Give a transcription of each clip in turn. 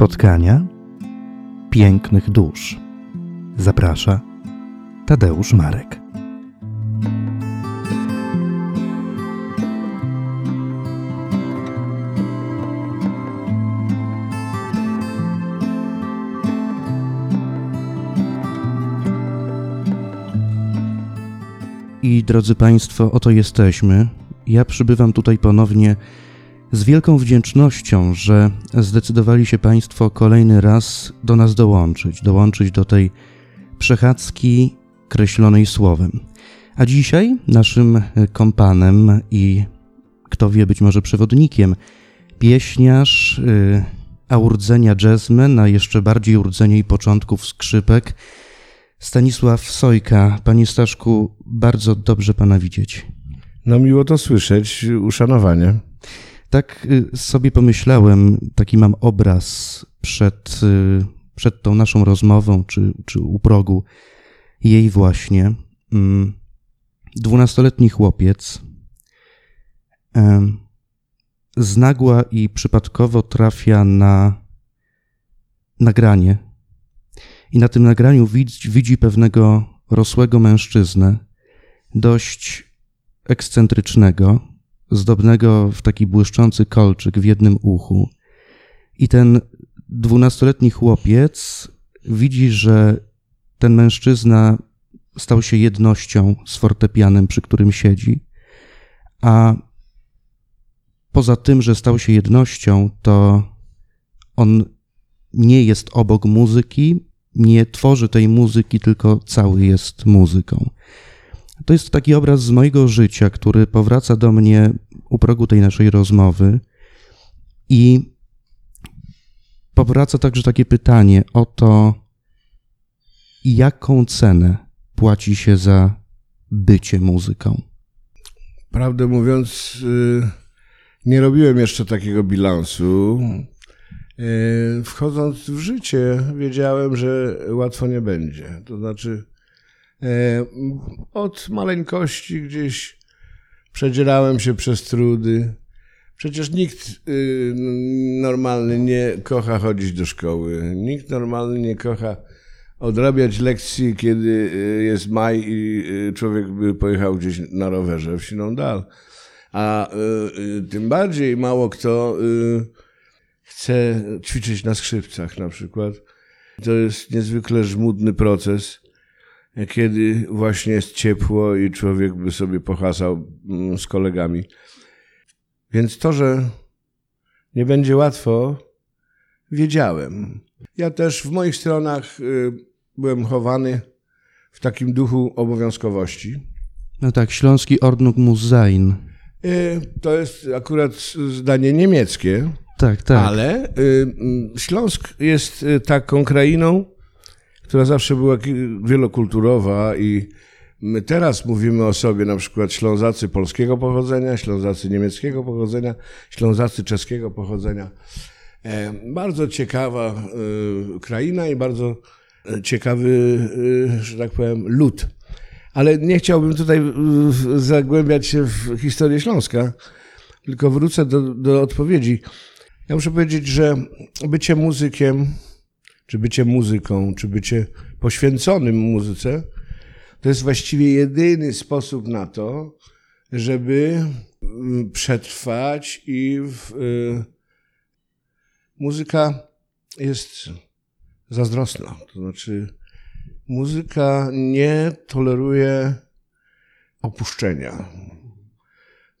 spotkania pięknych dusz. Zaprasza Tadeusz Marek. I drodzy Państwo, oto jesteśmy. Ja przybywam tutaj ponownie z wielką wdzięcznością, że zdecydowali się Państwo kolejny raz do nas dołączyć, dołączyć do tej przechadzki kreślonej słowem. A dzisiaj naszym kompanem i kto wie, być może przewodnikiem, pieśniarz, yy, a urdzenia jazzmen, a jeszcze bardziej urdzenia i początków skrzypek, Stanisław Sojka. Panie Staszku, bardzo dobrze Pana widzieć. No miło to słyszeć, uszanowanie. Tak y, sobie pomyślałem, taki mam obraz przed, y, przed tą naszą rozmową, czy, czy u progu jej właśnie. Mm, dwunastoletni chłopiec znagła i przypadkowo trafia na nagranie. I na tym nagraniu widzi, widzi pewnego rosłego mężczyznę, dość ekscentrycznego, zdobnego w taki błyszczący kolczyk w jednym uchu. I ten dwunastoletni chłopiec widzi, że ten mężczyzna stał się jednością z fortepianem, przy którym siedzi, a poza tym, że stał się jednością, to on nie jest obok muzyki, nie tworzy tej muzyki, tylko cały jest muzyką. To jest taki obraz z mojego życia, który powraca do mnie u progu tej naszej rozmowy i powraca także takie pytanie o to, jaką cenę płaci się za bycie muzyką. Prawdę mówiąc, y, nie robiłem jeszcze takiego bilansu. Y, wchodząc w życie, wiedziałem, że łatwo nie będzie. To znaczy, od maleńkości gdzieś przedzierałem się przez trudy. Przecież nikt y, normalny nie kocha chodzić do szkoły. Nikt normalny nie kocha odrabiać lekcji, kiedy y, jest maj i y, człowiek by pojechał gdzieś na rowerze w siną dal. A tym bardziej mało kto chce ćwiczyć na skrzypcach na przykład. To jest niezwykle żmudny proces kiedy właśnie jest ciepło i człowiek by sobie pohasał mm, z kolegami. Więc to, że nie będzie łatwo, wiedziałem. Ja też w moich stronach y, byłem chowany w takim duchu obowiązkowości. No tak, Śląski Ordnung muss sein. Y, to jest akurat zdanie niemieckie. Tak, tak. Ale y, mm, Śląsk jest taką krainą, która zawsze była wielokulturowa i my teraz mówimy o sobie na przykład Ślązacy polskiego pochodzenia, Ślązacy niemieckiego pochodzenia, Ślązacy czeskiego pochodzenia. E, bardzo ciekawa e, kraina i bardzo e, ciekawy, że tak powiem, lud. Ale nie chciałbym tutaj zagłębiać się w historię Śląska, tylko wrócę do, do odpowiedzi. Ja muszę powiedzieć, że bycie muzykiem czy bycie muzyką, czy bycie poświęconym muzyce, to jest właściwie jedyny sposób na to, żeby mm, przetrwać i w, y, muzyka jest zazdrosna. To znaczy, muzyka nie toleruje opuszczenia.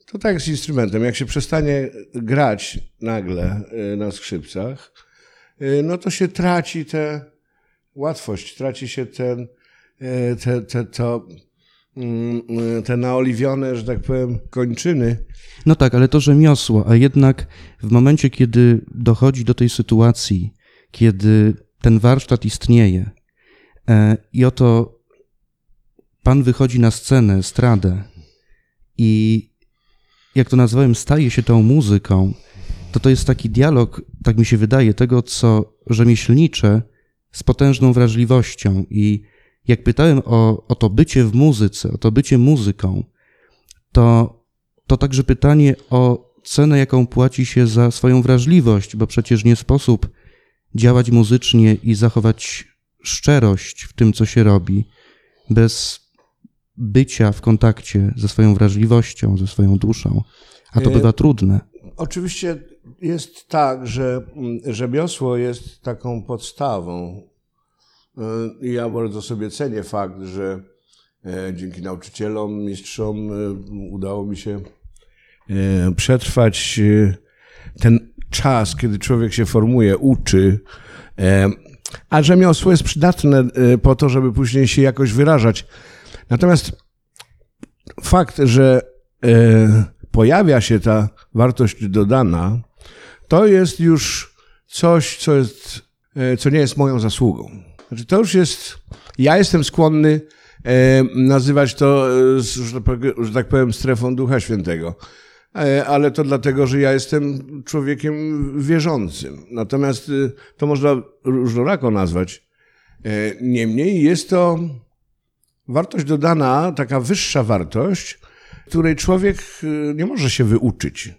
To tak z instrumentem. Jak się przestanie grać nagle y, na skrzypcach, Y, no to się traci tę łatwość, traci się ten, y, te, te, to, mm, y, te naoliwione, że tak powiem, kończyny. No tak, ale to rzemiosło, a jednak w momencie, kiedy dochodzi do tej sytuacji, kiedy ten warsztat istnieje e, i oto pan wychodzi na scenę, stradę i jak to nazwałem, staje się tą muzyką, to to jest taki dialog, tak mi się wydaje, tego, co rzemieślnicze z potężną wrażliwością. I jak pytałem o, o to bycie w muzyce, o to bycie muzyką, to, to także pytanie o cenę, jaką płaci się za swoją wrażliwość, bo przecież nie sposób działać muzycznie i zachować szczerość w tym, co się robi, bez bycia w kontakcie ze swoją wrażliwością, ze swoją duszą. A to E, bywa trudne. Oczywiście jest tak, że mm, rzemiosło jest taką podstawą. Y, ja bardzo sobie cenię fakt, że e, dzięki nauczycielom, mistrzom e, udało mi się e, przetrwać e, ten czas, kiedy człowiek się formuje, uczy. E, A rzemiosło jest przydatne po to, żeby później się jakoś wyrażać. Natomiast fakt, że pojawia się ta wartość dodana, to jest już coś, co, jest, e, co nie jest moją zasługą. Znaczy, to już jest. Ja jestem skłonny e, nazywać to, e, tak powiem- że tak powiem, strefą Ducha Świętego. Ale to dlatego, że ja jestem człowiekiem wierzącym. Natomiast to można różnorako nazwać. Niemniej jest to wartość dodana, taka wyższa wartość, której człowiek nie może się wyuczyć.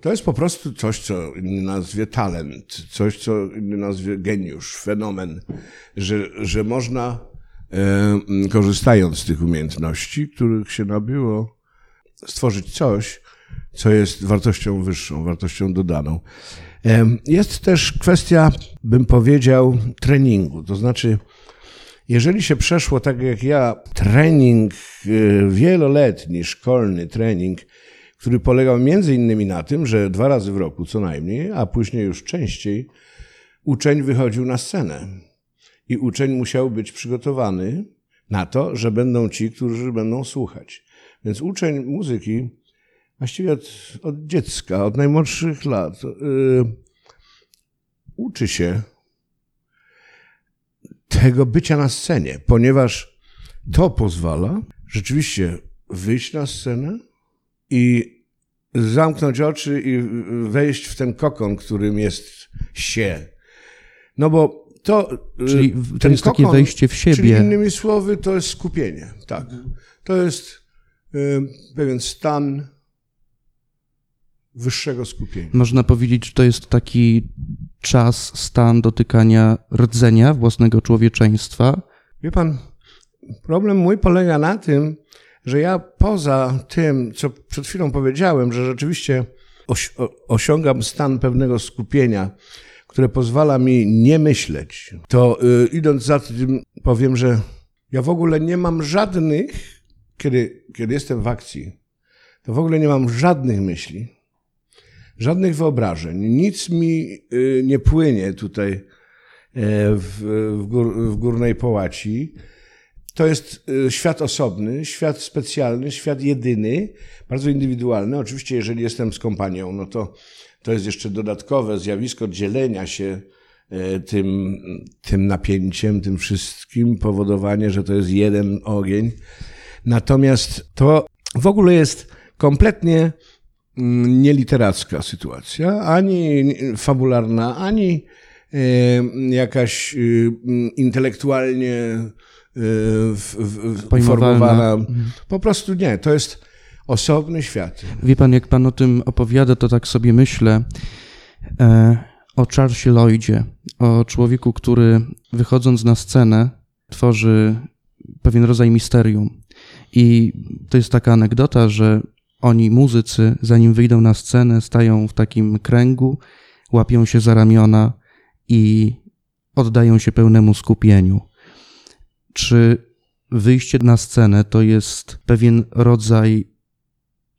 To jest po prostu coś, co inny nazwie talent, coś, co inny nazwie geniusz, fenomen, że, że można, e, korzystając z tych umiejętności, których się nabyło, stworzyć coś, co jest wartością wyższą, wartością dodaną. Em, Jest też kwestia, bym powiedział, treningu. To znaczy, jeżeli się przeszło tak jak ja, trening y, wieloletni, szkolny trening, który polegał między innymi na tym, że dwa razy w roku co najmniej, a później już częściej, uczeń wychodził na scenę. I uczeń musiał być przygotowany na to, że będą ci, którzy będą słuchać. Więc uczeń muzyki właściwie od, od dziecka, od najmłodszych lat, y, uczy się tego bycia na scenie, ponieważ to pozwala rzeczywiście wyjść na scenę i zamknąć oczy i wejść w ten kokon, którym jest się. No bo to. y, Czyli to jest takie wejście w siebie. Czyli innymi słowy, to jest skupienie. Tak. To jest y, pewien stan wyższego skupienia. Można powiedzieć, że to jest taki czas, stan dotykania rdzenia własnego człowieczeństwa. Wie pan, problem mój polega na tym, że ja poza tym, co przed chwilą powiedziałem, że rzeczywiście osiągam stan pewnego skupienia, które pozwala mi nie myśleć, to y, idąc za tym, powiem, że ja w ogóle nie mam żadnych, kiedy, kiedy jestem w akcji, to w ogóle nie mam żadnych myśli, żadnych wyobrażeń. Nic mi y, nie płynie tutaj e, w, w, gór, w górnej połaci. To jest y, świat osobny, świat specjalny, świat jedyny, bardzo indywidualny. Oczywiście, jeżeli jestem z kompanią, no to to jest jeszcze dodatkowe zjawisko dzielenia się e, tym, tym napięciem, tym wszystkim, powodowanie, że to jest jeden ogień. Natomiast to w ogóle jest kompletnie mm, nieliteracka sytuacja, ani fabularna, ani jakaś y, mm, intelektualnie formowana. Po prostu nie, to jest osobny świat. Wie pan, jak pan o tym opowiada, to tak sobie myślę e, o Charlesie Lloydzie, o człowieku, który wychodząc na scenę tworzy pewien rodzaj misterium. I to jest taka anegdota, że oni, muzycy, zanim wyjdą na scenę, stają w takim kręgu, łapią się za ramiona i oddają się pełnemu skupieniu. Czy wyjście na scenę to jest pewien rodzaj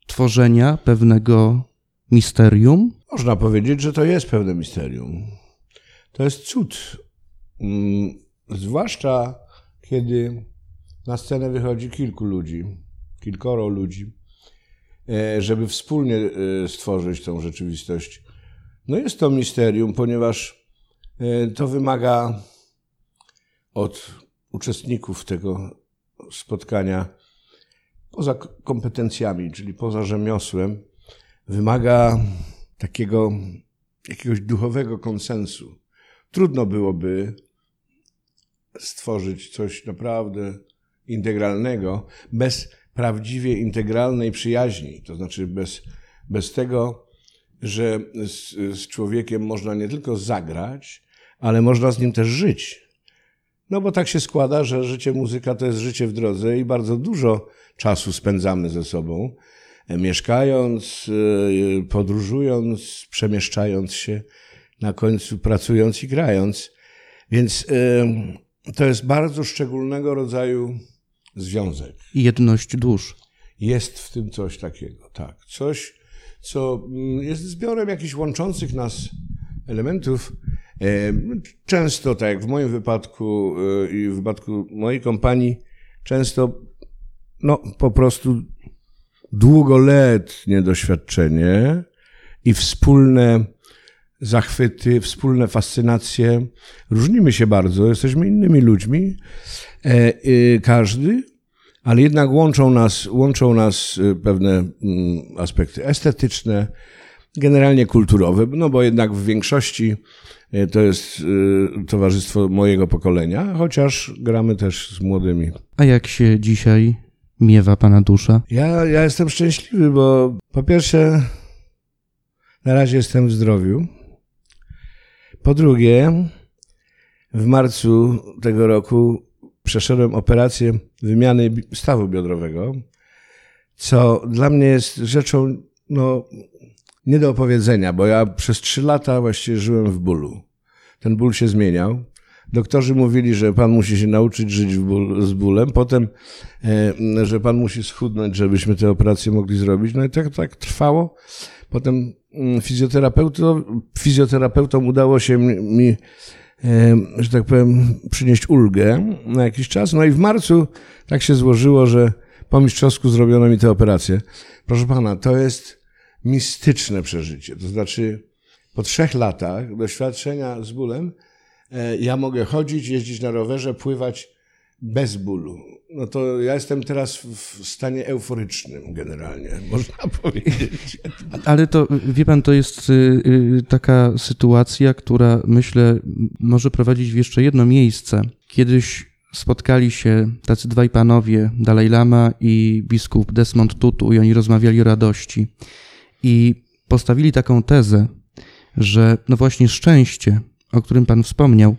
tworzenia pewnego misterium? Można powiedzieć, że to jest pewne misterium. To jest cud. Mm, Zwłaszcza kiedy na scenę wychodzi kilku ludzi, kilkoro ludzi, e, żeby wspólnie e, stworzyć tą rzeczywistość. No jest to misterium, ponieważ e, to wymaga od uczestników tego spotkania, poza kompetencjami, czyli poza rzemiosłem, wymaga takiego jakiegoś duchowego konsensu. Trudno byłoby stworzyć coś naprawdę integralnego bez prawdziwie integralnej przyjaźni, to znaczy bez, bez tego, że z, z człowiekiem można nie tylko zagrać, ale można z nim też żyć. No bo tak się składa, że życie muzyka to jest życie w drodze i bardzo dużo czasu spędzamy ze sobą, e, mieszkając, e, podróżując, przemieszczając się, na końcu pracując i grając. Więc e, to jest bardzo szczególnego rodzaju związek. Jedność dusz. Jest w tym coś takiego, tak. Coś, co mm, jest zbiorem jakichś łączących nas elementów. E, często, tak jak w moim wypadku e, i w wypadku mojej kompanii, często no, po prostu długoletnie doświadczenie i wspólne zachwyty, wspólne fascynacje. Różnimy się bardzo, jesteśmy innymi ludźmi, e, każdy, ale jednak łączą nas, łączą nas pewne mm, aspekty estetyczne, generalnie kulturowe, no bo jednak w większości e, to jest e, towarzystwo mojego pokolenia, chociaż gramy też z młodymi. A jak się dzisiaj miewa pana dusza? Ja, ja jestem szczęśliwy, bo po pierwsze, na razie jestem w zdrowiu. Po drugie, w marcu tego roku przeszedłem operację wymiany stawu biodrowego, co dla mnie jest rzeczą no, nie do opowiedzenia, bo ja przez trzy lata właściwie żyłem w bólu. Ten ból się zmieniał. Doktorzy mówili, że pan musi się nauczyć żyć ból, z bólem, potem, e, że pan musi schudnąć, żebyśmy tę operację mogli zrobić. No i tak, tak trwało. Potem mm, fizjoterapeutom, fizjoterapeutom udało się mi, e, że tak powiem, przynieść ulgę na jakiś czas. No i w marcu tak się złożyło, że po mistrzowsku zrobiono mi tę operację. Proszę pana, to jest mistyczne przeżycie. To znaczy, po trzech latach doświadczenia z bólem, e, ja mogę chodzić, jeździć na rowerze, pływać bez bólu. No to ja jestem teraz w stanie euforycznym generalnie, można powiedzieć. Ale to, wie pan, to jest y, y, taka sytuacja, która myślę może prowadzić w jeszcze jedno miejsce. Kiedyś spotkali się tacy dwaj panowie, Dalaj Lama i biskup Desmond Tutu i oni rozmawiali o radości i postawili taką tezę, że no właśnie szczęście, o którym Pan wspomniał,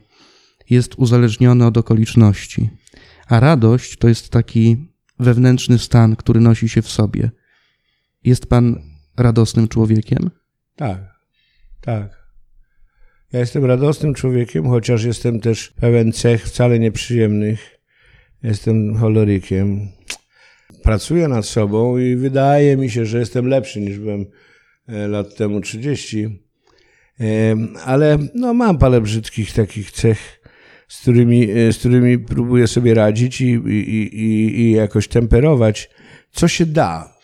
jest uzależnione od okoliczności, a radość to jest taki wewnętrzny stan, który nosi się w sobie. Jest Pan radosnym człowiekiem? Tak, tak. Ja jestem radosnym człowiekiem, chociaż jestem też pełen cech wcale nieprzyjemnych. Jestem cholerykiem pracuję nad sobą i wydaje mi się, że jestem lepszy niż byłem e, lat temu 30. E, ale no, mam parę brzydkich takich cech, z którymi, e, z którymi próbuję sobie radzić i, i, i, i jakoś temperować, co się da.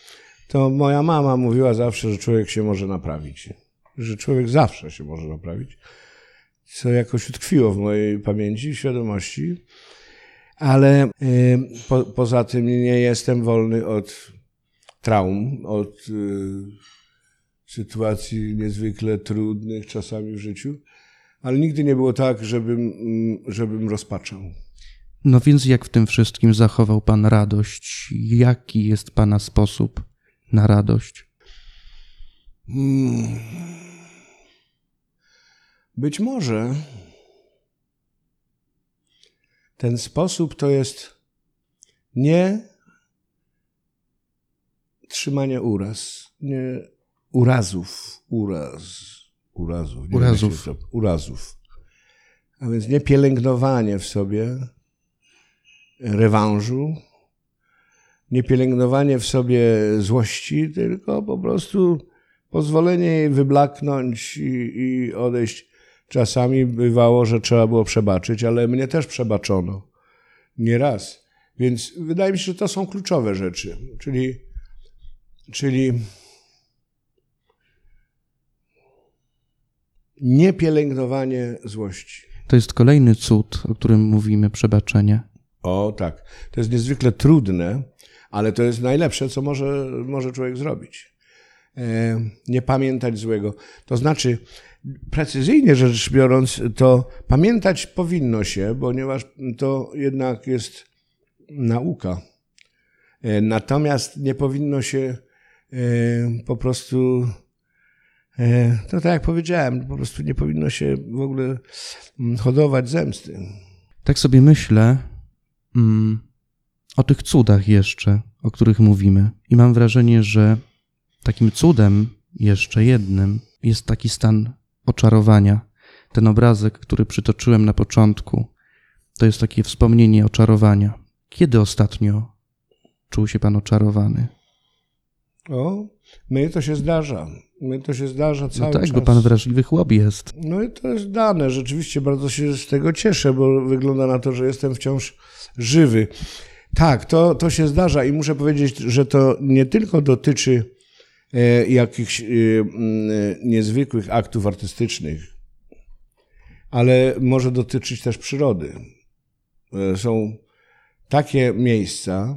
To moja mama mówiła zawsze, że człowiek się może naprawić. Że człowiek zawsze się może naprawić. Co jakoś utkwiło w mojej pamięci, świadomości ale po, poza tym nie jestem wolny od traum, od y, sytuacji niezwykle trudnych czasami w życiu, ale nigdy nie było tak, żebym, mm, żebym rozpaczał. No więc jak w tym wszystkim zachował Pan radość? Jaki jest Pana sposób na radość? Hmm. Być może ten sposób to jest nie trzymanie uraz, nie urazów, uraz, urazów, nie urazów. To, urazów. A więc nie pielęgnowanie w sobie rewanżu, nie pielęgnowanie w sobie złości, tylko po prostu pozwolenie jej wyblaknąć i, i odejść Czasami bywało, że trzeba było przebaczyć, ale mnie też przebaczono. Nie raz. Więc wydaje mi się, że to są kluczowe rzeczy. Czyli, czyli niepielęgnowanie złości. To jest kolejny cud, o którym mówimy, przebaczenie. O tak. To jest niezwykle trudne, ale to jest najlepsze, co może, może człowiek zrobić. E, nie pamiętać złego. To znaczy, precyzyjnie rzecz biorąc, to pamiętać powinno się, ponieważ to jednak jest nauka. E, natomiast nie powinno się e, po prostu E, to tak jak powiedziałem, po prostu nie powinno się w ogóle mm, hodować zemsty. Tak sobie myślę mm, o tych cudach jeszcze, o których mówimy. I mam wrażenie, że takim cudem jeszcze jednym jest taki stan oczarowania. Ten obrazek, który przytoczyłem na początku, to jest takie wspomnienie oczarowania. Kiedy ostatnio czuł się pan oczarowany? O, mnie to się zdarza. Mnie to się zdarza cały no tak, czas. bo pan wrażliwy chłop jest. No i to jest dane. Rzeczywiście bardzo się z tego cieszę, bo wygląda na to, że jestem wciąż żywy. Tak, to, to się zdarza i muszę powiedzieć, że to nie tylko dotyczy jakichś e, mm, niezwykłych aktów artystycznych, ale może dotyczyć też przyrody. E, są takie miejsca,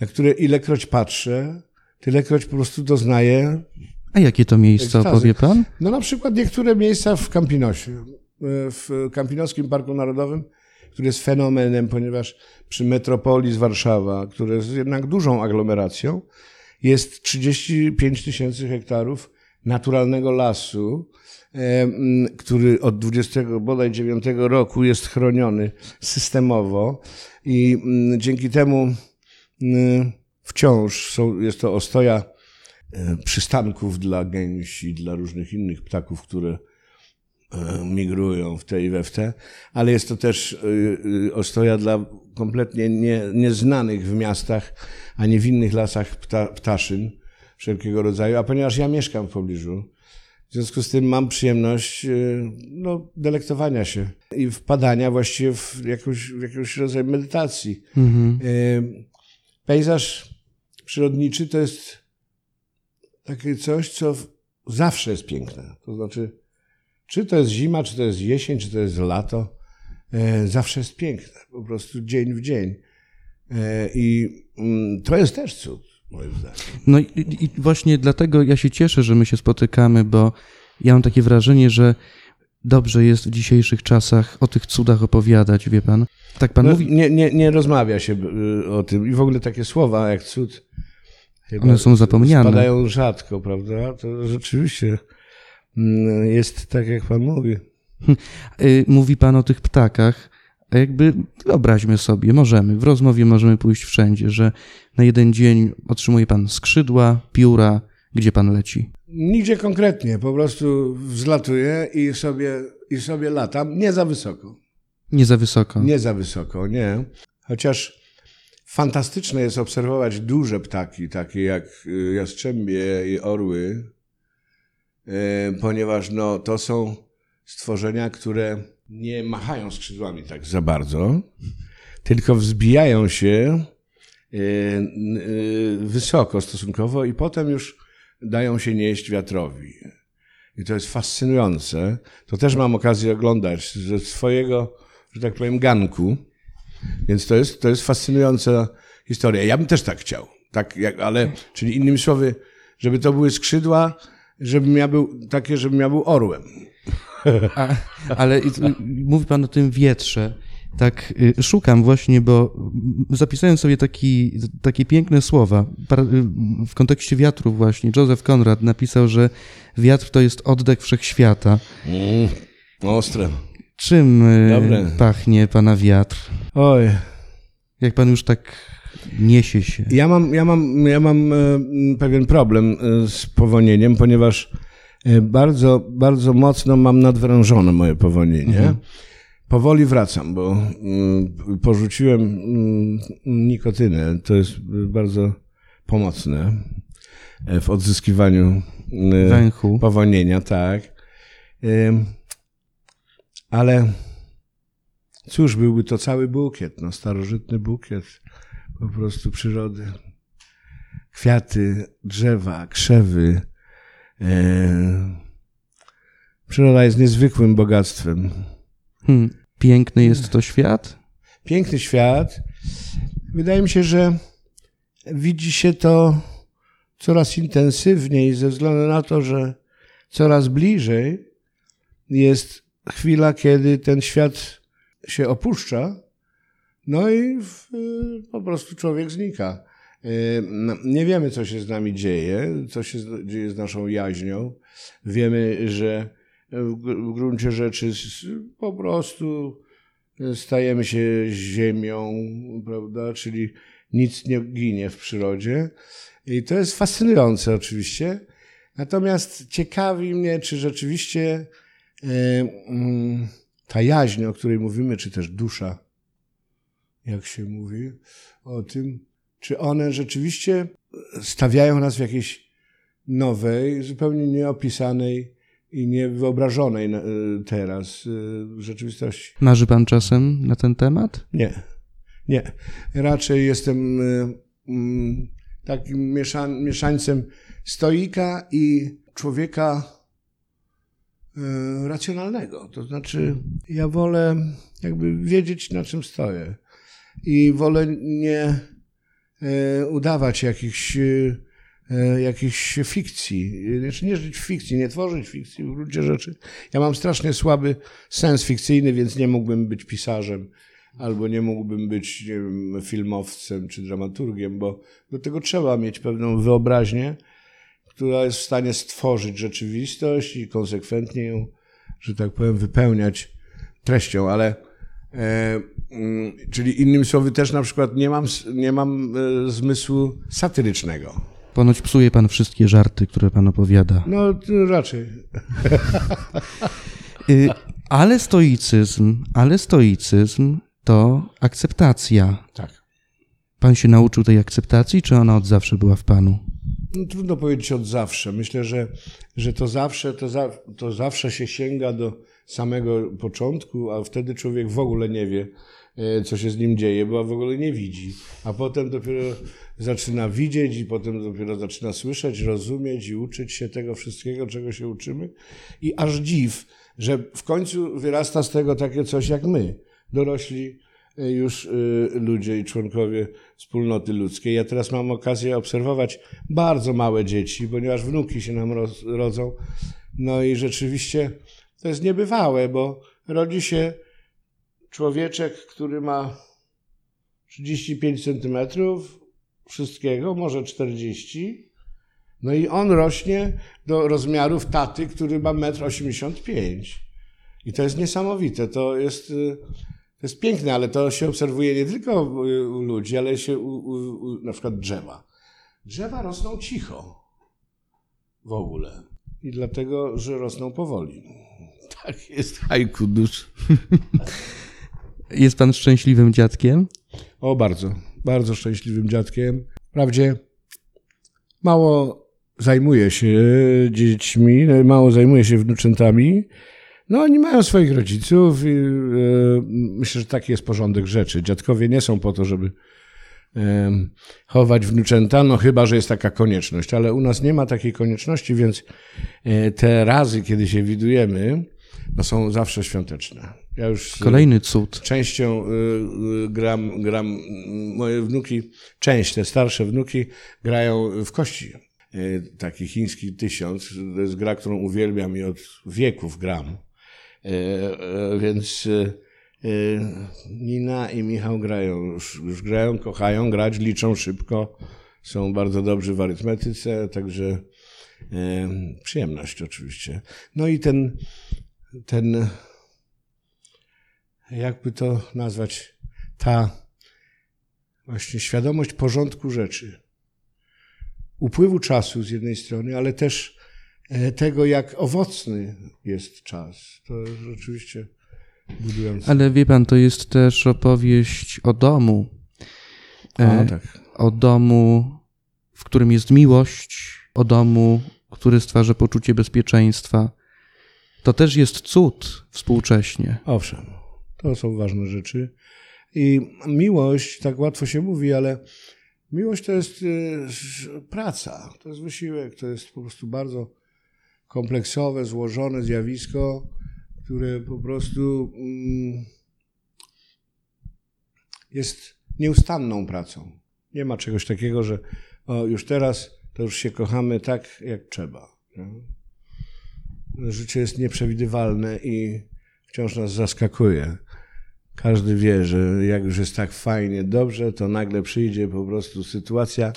na które ilekroć patrzę, tylekroć po prostu doznaję. A jakie to miejsca Ekstazy. opowie pan? No na przykład niektóre miejsca w Campinosie, e, w Kampinoskim Parku Narodowym, który jest fenomenem, ponieważ przy metropolii z Warszawa, które jest jednak dużą aglomeracją, jest 35 tysięcy hektarów naturalnego lasu, który od 20 bodaj 9 roku jest chroniony systemowo i m, dzięki temu m, wciąż są, jest to ostoja e, przystanków dla gęsi, dla różnych innych ptaków, które migrują w te i we w te, ale jest to też e, e, ostoja dla kompletnie nie, nieznanych w miastach, ani w innych lasach pta, ptaszyn wszelkiego rodzaju, a ponieważ ja mieszkam w pobliżu, w związku z tym mam przyjemność e, no, delektowania się i wpadania właściwie w jakąś, w jakąś rodzaj medytacji. Mhm. E, Pejzaż przyrodniczy to jest takie coś, co zawsze jest piękne. To znaczy, czy to jest zima, czy to jest jesień, czy to jest lato, e, zawsze jest piękne. Po prostu dzień w dzień. E, I mm, to jest też cud, moim zdaniem. No i, i właśnie dlatego ja się cieszę, że my się spotykamy, bo ja mam takie wrażenie, że dobrze jest w dzisiejszych czasach o tych cudach opowiadać, wie pan. Tak pan No, mówi, nie, nie, nie rozmawia się y, o tym. I w ogóle takie słowa jak cud. One są zapomniane. Spadają rzadko, prawda? To rzeczywiście jest tak, jak pan mówi. y, mówi pan o tych ptakach, a jakby wyobraźmy sobie, możemy, w rozmowie możemy pójść wszędzie, że na jeden dzień otrzymuje pan skrzydła, pióra, gdzie pan leci. Nigdzie konkretnie, po prostu wzlatuję i sobie, i sobie latam. Nie za wysoko. Nie za wysoko. Nie za wysoko, nie. Chociaż fantastyczne jest obserwować duże ptaki, takie jak y, jastrzębie i orły, ponieważ no, to są stworzenia, które nie machają skrzydłami tak za bardzo, tylko wzbijają się y, y, wysoko stosunkowo i potem już dają się nieść wiatrowi. I to jest fascynujące. To też mam okazję oglądać ze swojego, że tak powiem, ganku. Więc to jest, to jest fascynująca historia. Ja bym też tak chciał. Tak jak, ale, czyli innymi słowy, żeby to były skrzydła, żebym ja był takie, żebym ja był orłem. A, ale mówi pan o tym wietrze. Tak, y, szukam właśnie, bo zapisałem sobie taki, takie piękne słowa y, w kontekście wiatru właśnie. Joseph Conrad napisał, że wiatr to jest oddech wszechświata. Mm, ostre. Czym y, Dobre. pachnie pana wiatr? Oj. Jak pan już tak niesie się. Ja mam, ja mam, ja mam e, pewien problem e, z powonieniem, ponieważ e, bardzo, bardzo mocno mam nadwrężone moje powonienie. Powoli wracam, bo mm, porzuciłem mm, nikotynę. To jest bardzo pomocne w odzyskiwaniu Węchu. powonienia, tak. Ale cóż, byłby to cały bukiet, no, starożytny bukiet po prostu przyrody. Kwiaty, drzewa, krzewy. Yy. Przyroda jest niezwykłym bogactwem. Hmm. Piękny jest to świat? Piękny świat. Wydaje mi się, że widzi się to coraz intensywniej ze względu na to, że coraz bliżej jest chwila, kiedy ten świat się opuszcza, no i w, po prostu człowiek znika. no, nie wiemy, co się z nami dzieje, co się dzieje z naszą jaźnią. Wiemy, że w gruncie rzeczy po prostu stajemy się ziemią, prawda? Czyli nic nie ginie w przyrodzie. I to jest fascynujące oczywiście. Natomiast ciekawi mnie, czy rzeczywiście mm, ta jaźń, o której mówimy, czy też dusza, jak się mówi o tym, czy one rzeczywiście stawiają nas w jakiejś nowej, zupełnie nieopisanej i niewyobrażonej teraz rzeczywistości. Marzy pan czasem na ten temat? Nie. Nie. Raczej jestem mm, takim mieszan mieszańcem stoika i człowieka e, racjonalnego. To znaczy, ja wolę jakby wiedzieć, na czym stoję. I wolę nie e, udawać jakichś, e, jakichś fikcji. Znaczy nie żyć w fikcji, nie tworzyć fikcji w gruncie rzeczy. Ja mam strasznie słaby sens fikcyjny, więc nie mógłbym być pisarzem albo nie mógłbym być nie wiem, filmowcem czy dramaturgiem, bo do tego trzeba mieć pewną wyobraźnię, która jest w stanie stworzyć rzeczywistość i konsekwentnie ją, że tak powiem, wypełniać treścią, ale e, czyli innymi słowy też na przykład nie mam, nie mam e, zmysłu satyrycznego. Ponoć psuje pan wszystkie żarty, które pan opowiada. No raczej. Y, ale stoicyzm, ale stoicyzm to akceptacja. Tak. Pan się nauczył tej akceptacji, czy ona od zawsze była w panu? No, trudno powiedzieć od zawsze. Myślę, że, że to, zawsze, to, za, to zawsze się sięga do samego początku, a wtedy człowiek w ogóle nie wie, e, co się z nim dzieje, bo w ogóle nie widzi. A potem dopiero zaczyna widzieć i potem dopiero zaczyna słyszeć, rozumieć i uczyć się tego wszystkiego, czego się uczymy. I aż dziw, że w końcu wyrasta z tego takie coś jak my dorośli e, już e, ludzie i członkowie wspólnoty ludzkiej. Ja teraz mam okazję obserwować bardzo małe dzieci, ponieważ wnuki się nam rodzą. No i rzeczywiście to jest niebywałe, bo rodzi się człowieczek, który ma 35 centymetrów wszystkiego, może 40. No i on rośnie do rozmiarów taty, który ma 1,85 m. I to jest niesamowite. To jest y, to jest piękne, ale to się obserwuje nie tylko u ludzi, ale się u, u, u na przykład drzewa. Drzewa rosną cicho w ogóle. I dlatego, że rosną powoli. Tak jest haiku dusz. Jest pan szczęśliwym dziadkiem? O, bardzo. Bardzo szczęśliwym dziadkiem. Wprawdzie mało zajmuję się dziećmi, mało zajmuję się wnuczętami, no, oni mają swoich rodziców i e, myślę, że taki jest porządek rzeczy. Dziadkowie nie są po to, żeby chować wnuczęta, no chyba, że jest taka konieczność, ale u nas nie ma takiej konieczności, więc e, te razy, kiedy się widujemy, no są zawsze świąteczne. Ja już Kolejny cud. Częścią gram, gram, moje wnuki, część, te starsze wnuki grają w kości. Taki chiński tysiąc, to jest gra, którą uwielbiam i od wieków gram. E, e, więc e, Nina i Michał grają, już, już grają, kochają grać, liczą szybko, są bardzo dobrzy w arytmetyce, także przyjemność oczywiście. No i ten, ten, jakby to nazwać, ta właśnie świadomość porządku rzeczy, upływu czasu z jednej strony, ale też E, tego, jak owocny jest czas. To rzeczywiście Ale wie pan, to jest też opowieść o domu. A, e, tak. O domu, w którym jest miłość, o domu, który stwarza poczucie bezpieczeństwa. To też jest cud współcześnie. Owszem, to są ważne rzeczy. I miłość, tak łatwo się mówi, ale miłość to jest y, praca, to jest wysiłek, to jest po prostu bardzo kompleksowe, złożone zjawisko, które po prostu mm, jest nieustanną pracą. Nie ma czegoś takiego, że o, już teraz to już się kochamy tak, jak trzeba. Życie jest nieprzewidywalne i wciąż nas zaskakuje. każdy wie, że jak już jest tak fajnie, dobrze, to nagle przyjdzie po prostu sytuacja,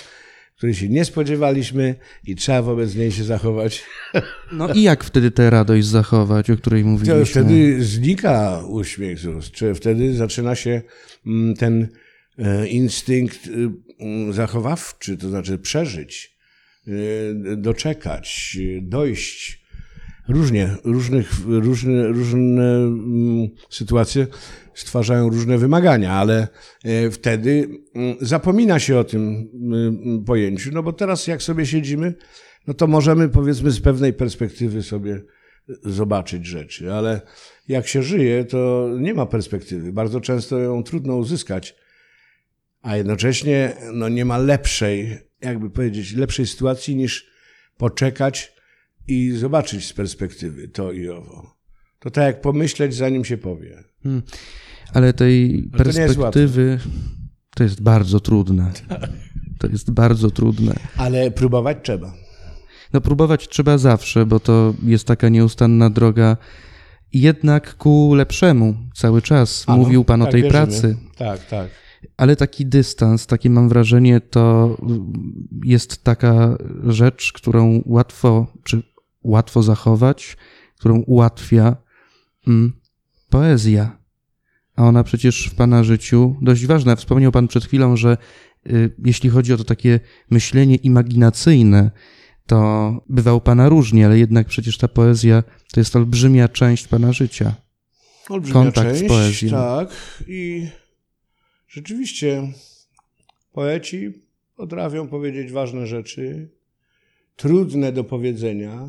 której się nie spodziewaliśmy i trzeba wobec niej się zachować. No i jak wtedy tę radość zachować, o której To mówiliśmy? wtedy znika uśmiech z ust, czy wtedy zaczyna się mm, ten e, instynkt y, mm, zachowawczy, to znaczy przeżyć, y, doczekać, dojść. Różnie, różnych, różne, różne mm, sytuacje stwarzają różne wymagania, ale e, wtedy mm, zapomina się o tym mm, pojęciu, no bo teraz jak sobie siedzimy, no to możemy powiedzmy z pewnej perspektywy sobie zobaczyć rzeczy, ale jak się żyje, to nie ma perspektywy. Bardzo często ją trudno uzyskać, a jednocześnie no, nie ma lepszej, jakby powiedzieć, lepszej sytuacji niż poczekać i zobaczyć z perspektywy to i owo. To tak jak pomyśleć, zanim się powie. Hmm. Ale tej Ale to perspektywy to jest bardzo trudne. To jest bardzo trudne. Ale próbować trzeba. No próbować trzeba zawsze, bo to jest taka nieustanna droga jednak ku lepszemu cały czas. Ano, Mówił pan o tak tej wierzymy. pracy. Tak, tak. Ale taki dystans, takie mam wrażenie, to jest taka rzecz, którą łatwo, czy łatwo zachować, którą ułatwia mm, poezja. A ona przecież w pana życiu dość ważna. Wspomniał pan przed chwilą, że y, jeśli chodzi o to takie myślenie imaginacyjne, to bywa u pana różnie, ale jednak przecież ta poezja to jest olbrzymia część pana życia. Olbrzymia Kontakt z część, poezją. Tak. I rzeczywiście poeci potrafią powiedzieć ważne rzeczy, trudne do powiedzenia,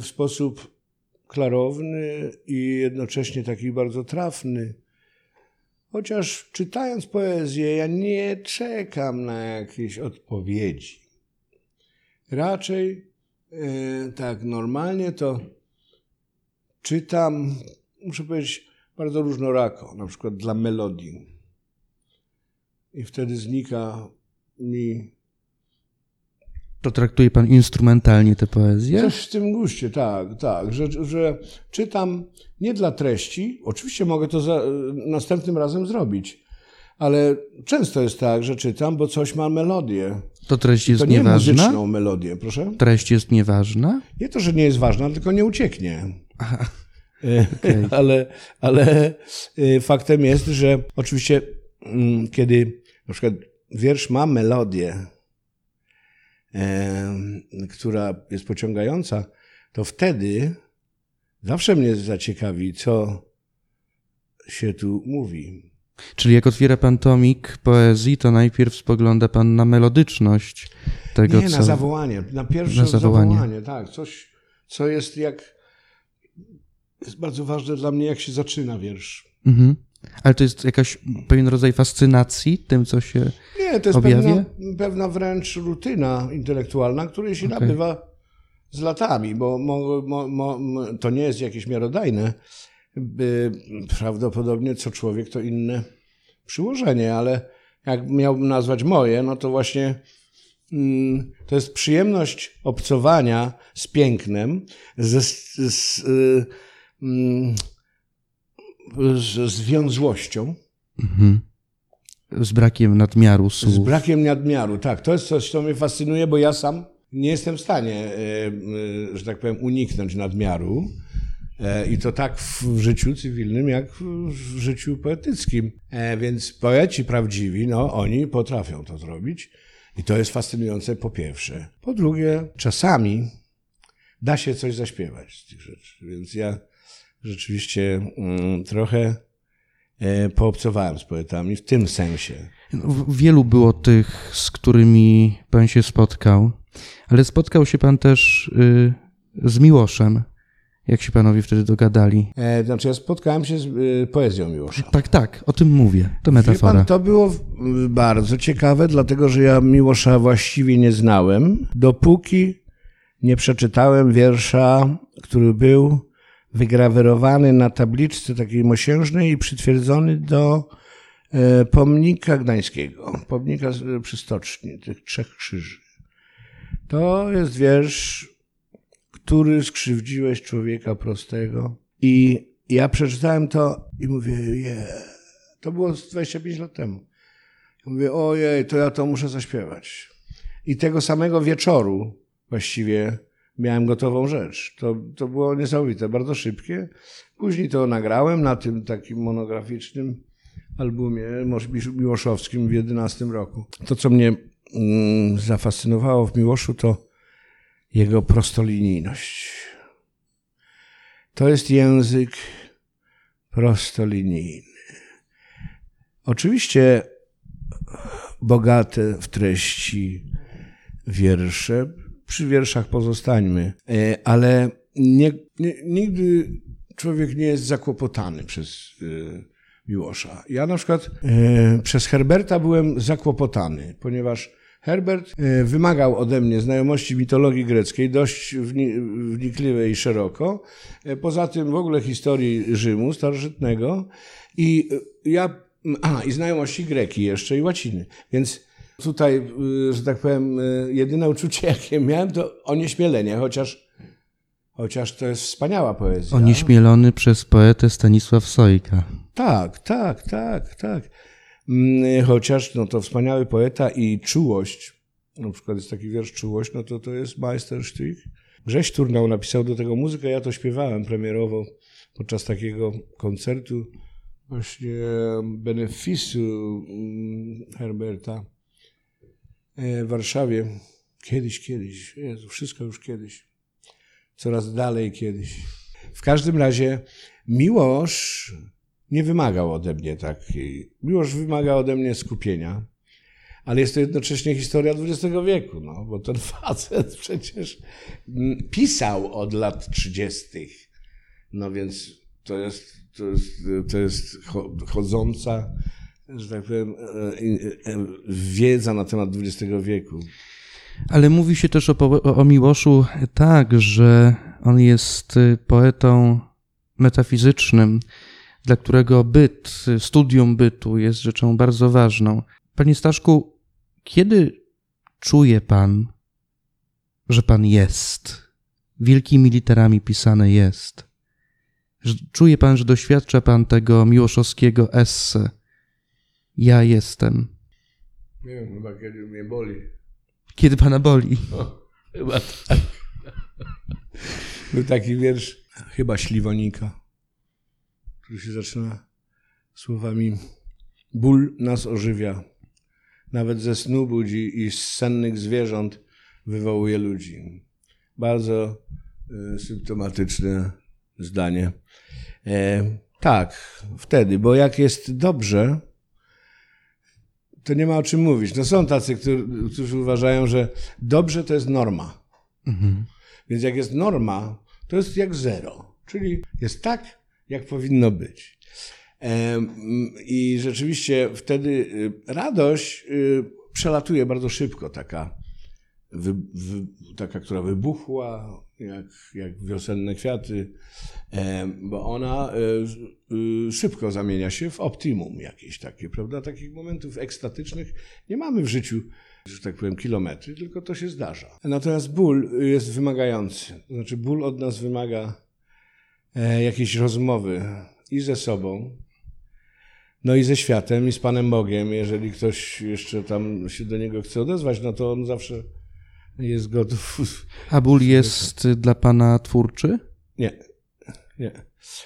w sposób klarowny i jednocześnie taki bardzo trafny. Chociaż czytając poezję, ja nie czekam na jakieś odpowiedzi. Raczej e, tak normalnie to czytam, muszę powiedzieć, bardzo różnorako, na przykład dla melodii. I wtedy znika mi To traktuje pan instrumentalnie tę poezję? coś w tym guście, tak, tak, że, że czytam nie dla treści, oczywiście mogę to za, następnym razem zrobić, ale często jest tak, że czytam, bo coś ma melodię. To treść jest To nie nieważna? muzyczną melodię, proszę. Treść jest nieważna? Nie to, że nie jest ważna, tylko nie ucieknie. E, okej. ale, ale e, faktem jest, że oczywiście, mm, kiedy na przykład wiersz ma melodię, która jest pociągająca, to wtedy zawsze mnie zaciekawi, co się tu mówi. Czyli jak otwiera pan tomik poezji, to najpierw spogląda pan na melodyczność tego, Nie, co... na zawołanie, na pierwsze Na zawołanie. zawołanie. tak, coś, co jest jak, jest bardzo ważne dla mnie, jak się zaczyna wiersz. Mhm. Ale to jest jakaś pewien rodzaj fascynacji tym, co się... Nie, to jest Objawia? pewna, pewna wręcz rutyna intelektualna, której się Okej. nabywa z latami, bo mo, mo, mo, to nie jest jakieś miarodajne. Prawdopodobnie co człowiek to inne przyłożenie, ale jak miałbym nazwać moje, no to właśnie mm, to jest przyjemność obcowania z pięknem, ze, z, z, y, mm, z związłością. Mhm. Z brakiem nadmiaru Z słów. brakiem nadmiaru, tak. To jest coś, co mnie fascynuje, bo ja sam nie jestem w stanie, e, e, że tak powiem, uniknąć nadmiaru. E, I to tak w życiu cywilnym, jak w życiu poetyckim. Więc poeci prawdziwi, no, oni potrafią to zrobić. I to jest fascynujące po pierwsze. Po drugie, czasami da się coś zaśpiewać z tych rzeczy. Więc ja rzeczywiście mm, trochę e, poobcowałem z poetami w tym sensie. W- Wielu było tych, z którymi pan się spotkał, ale spotkał się pan też y, z Miłoszem. Jak się panowie wtedy dogadali? E, znaczy ja spotkałem się z e, poezją Miłosza. Tak, tak, o tym mówię. To metafora. pan, to było bardzo ciekawe, dlatego że ja Miłosza właściwie nie znałem, dopóki nie przeczytałem wiersza, który był wygrawerowany na tabliczce takiej mosiężnej i przytwierdzony do e, pomnika gdańskiego, pomnika przy stoczni, tych trzech krzyży. To jest wiersz, który skrzywdziłeś człowieka prostego i ja przeczytałem to i mówię, je. To było z 25 lat temu. I mówię, ojej, to ja to muszę zaśpiewać. I tego samego wieczoru właściwie miałem gotową rzecz. To, to było niesamowite, bardzo szybkie. Później to nagrałem na tym takim monograficznym albumie miłoszowskim w 11 roku. To, co mnie mm, zafascynowało w Miłoszu, to jego prostolinijność. To jest język prostolinijny. Oczywiście bogate w treści wiersze, przy wierszach pozostańmy, e, ale nie, nie, nigdy człowiek nie jest zakłopotany przez e, Miłosza. Ja na przykład e, przez Herberta byłem zakłopotany, ponieważ Herbert wymagał ode mnie znajomości mitologii greckiej, dość wnikliwej i szeroko. Poza tym w ogóle historii Rzymu starożytnego. I ja, a, i znajomości greki jeszcze i łaciny. Więc Tutaj, y, że tak powiem, y, jedyne uczucie, jakie miałem, to onieśmielenie, chociaż, chociaż to jest wspaniała poezja. Onieśmielony przez poetę Stanisław Sojka. Tak, tak, tak, tak. Mm, chociaż no, to wspaniały poeta i czułość, na przykład jest taki wiersz Czułość, no to to jest Meisterstück. Grześ Turnał napisał do tego muzykę, ja to śpiewałem premierowo podczas takiego koncertu właśnie benefisu mm, Herberta. E, w Warszawie. Kiedyś, kiedyś. Jezu, wszystko już kiedyś. Coraz dalej kiedyś. W każdym razie Miłosz nie wymagał ode mnie takiej. Miłosz wymaga ode mnie skupienia, ale jest to jednocześnie historia XX wieku, no, bo ten facet przecież pisał od lat 30. No więc to jest, to jest, to jest chodząca że tak powiem, e, e, wiedza na temat XX wieku. Ale mówi się też o, o Miłoszu tak, że on jest y, poetą metafizycznym, dla którego byt, studium bytu jest rzeczą bardzo ważną. Panie Staszku, kiedy czuje pan, że pan jest? Wielkimi literami pisane jest. Czuje pan, że doświadcza pan tego miłoszowskiego esse, ja jestem. Nie wiem, chyba kiedy mnie boli. Kiedy pana boli? No, chyba tak. Był taki wiersz, chyba Śliwonika, który się zaczyna słowami Ból nas ożywia, nawet ze snu budzi i z sennych zwierząt wywołuje ludzi. Bardzo y, symptomatyczne zdanie. E, tak, wtedy, bo jak jest dobrze, to nie ma o czym mówić. No są tacy, którzy, którzy uważają, że dobrze to jest norma. Mhm. Więc jak jest norma, to jest jak zero. Czyli jest tak, jak powinno być. I rzeczywiście wtedy y, radość y, przelatuje bardzo szybko, taka, wy, wy, taka która wybuchła, jak, jak wiosenne kwiaty, bo ona e, y, szybko zamienia się w optimum jakieś takie, prawda? Takich momentów ekstatycznych nie mamy w życiu, że tak powiem, kilometry, tylko to się zdarza. Natomiast ból jest wymagający. Znaczy, ból od nas wymaga e, jakiejś rozmowy i ze sobą, no i ze światem, i z Panem Bogiem. Jeżeli ktoś jeszcze tam się do niego chce odezwać, no to on zawsze jest gotów. A ból jest dla Pana twórczy? Nie, nie.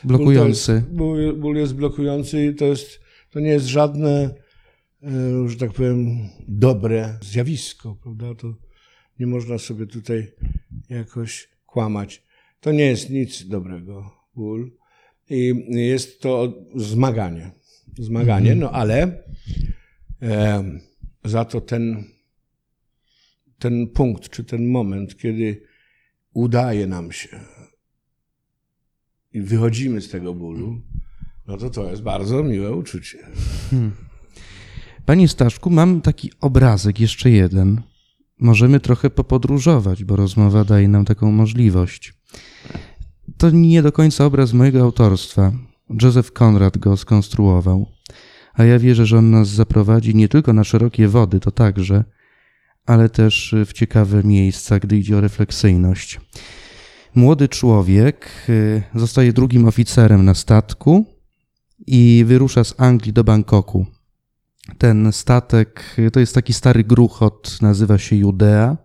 Blokujący. Ból, jest, ból, ból jest blokujący i to, jest, to nie jest żadne, e, że tak powiem, dobre zjawisko, prawda? To nie można sobie tutaj jakoś kłamać. To nie jest nic dobrego, ból. I jest to zmaganie. Zmaganie, mhm. no ale e, za to ten ten punkt, czy ten moment, kiedy udaje nam się i wychodzimy z tego bólu, no to to jest bardzo miłe uczucie. Hmm. Panie Staszku, mam taki obrazek, jeszcze jeden. Możemy trochę popodróżować, bo rozmowa daje nam taką możliwość. To nie do końca obraz mojego autorstwa. Józef Konrad go skonstruował. A ja wierzę, że on nas zaprowadzi nie tylko na szerokie wody, to także, ale też w ciekawe miejsca, gdy idzie o refleksyjność. Młody człowiek y, zostaje drugim oficerem na statku i wyrusza z Anglii do Bangkoku. Ten statek y, to jest taki stary gruchot, nazywa się Judea.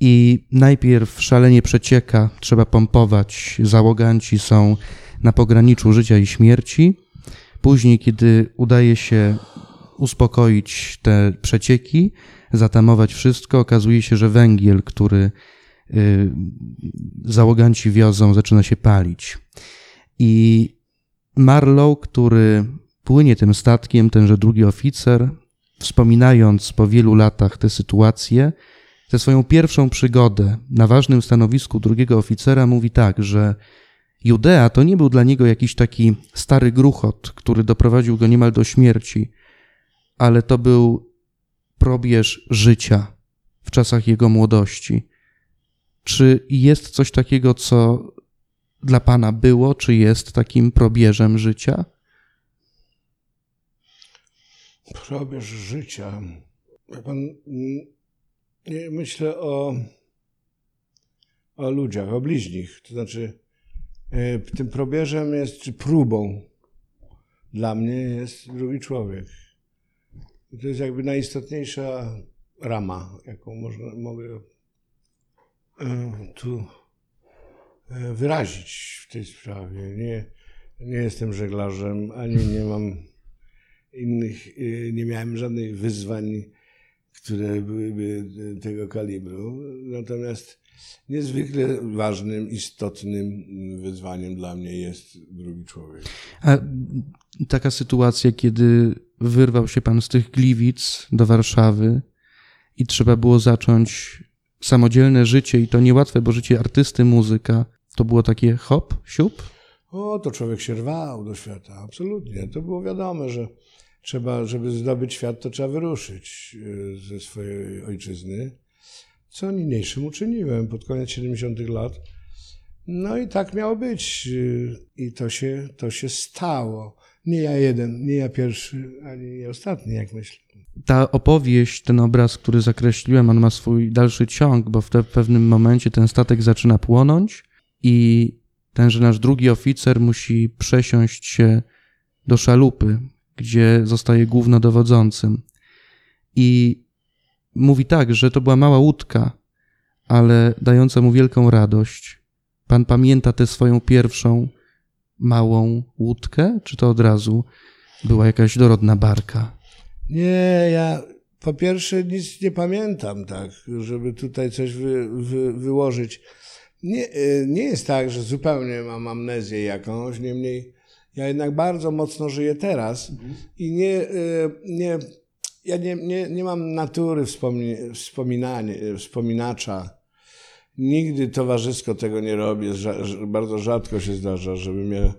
I najpierw szalenie przecieka, trzeba pompować. Załoganci są na pograniczu życia i śmierci. Później, kiedy udaje się uspokoić te przecieki, zatamować wszystko, okazuje się, że węgiel, który y, załoganci wiozą, zaczyna się palić. I Marlow, który płynie tym statkiem, tenże drugi oficer, wspominając po wielu latach tę sytuację, tę swoją pierwszą przygodę na ważnym stanowisku drugiego oficera, mówi tak, że Judea to nie był dla niego jakiś taki stary gruchot, który doprowadził go niemal do śmierci, ale to był probierz życia w czasach jego młodości. Czy jest coś takiego, co dla Pana było, czy jest takim probierzem życia? Probierz życia. Ja pan, nie, myślę o, o ludziach, o bliźnich. To znaczy, e, tym probierzem jest, czy próbą dla mnie jest drugi człowiek. To jest jakby najistotniejsza rama, jaką można, mogę e, tu e, wyrazić w tej sprawie. Nie, nie jestem żeglarzem, ani nie mam innych, e, nie miałem żadnych wyzwań, które byłyby tego kalibru. Natomiast niezwykle ważnym, istotnym wyzwaniem dla mnie jest drugi człowiek. A taka sytuacja, kiedy wyrwał się pan z tych Gliwic do Warszawy i trzeba było zacząć samodzielne życie i to niełatwe, bo życie artysty, muzyka, to było takie hop, siup? O, to człowiek się rwał do świata, absolutnie. To było wiadome, że trzeba, żeby zdobyć świat, to trzeba wyruszyć e, ze swojej ojczyzny, co niniejszym uczyniłem pod koniec 70 lat. No i tak miało być e, i to się, to się stało. Nie ja jeden, nie ja pierwszy, ani ja ostatni, jak myślę. Ta opowieść, ten obraz, który zakreśliłem, on ma swój dalszy ciąg, bo w pewnym momencie ten statek zaczyna płonąć i tenże nasz drugi oficer musi przesiąść się do szalupy, gdzie zostaje głównodowodzącym. I mówi tak, że to była mała łódka, ale dająca mu wielką radość. Pan pamięta tę swoją pierwszą małą łódkę, czy to od razu była jakaś dorodna barka? Nie, ja po pierwsze nic nie pamiętam tak, żeby tutaj coś wy, wy, wyłożyć. Nie, y, nie jest tak, że zupełnie mam amnezję jakąś, niemniej ja jednak bardzo mocno żyję teraz i nie, y, nie, ja nie, nie, nie mam natury wspomni, wspominacza. Nigdy towarzysko tego nie robię. Bardzo rzadko się zdarza, żebym ja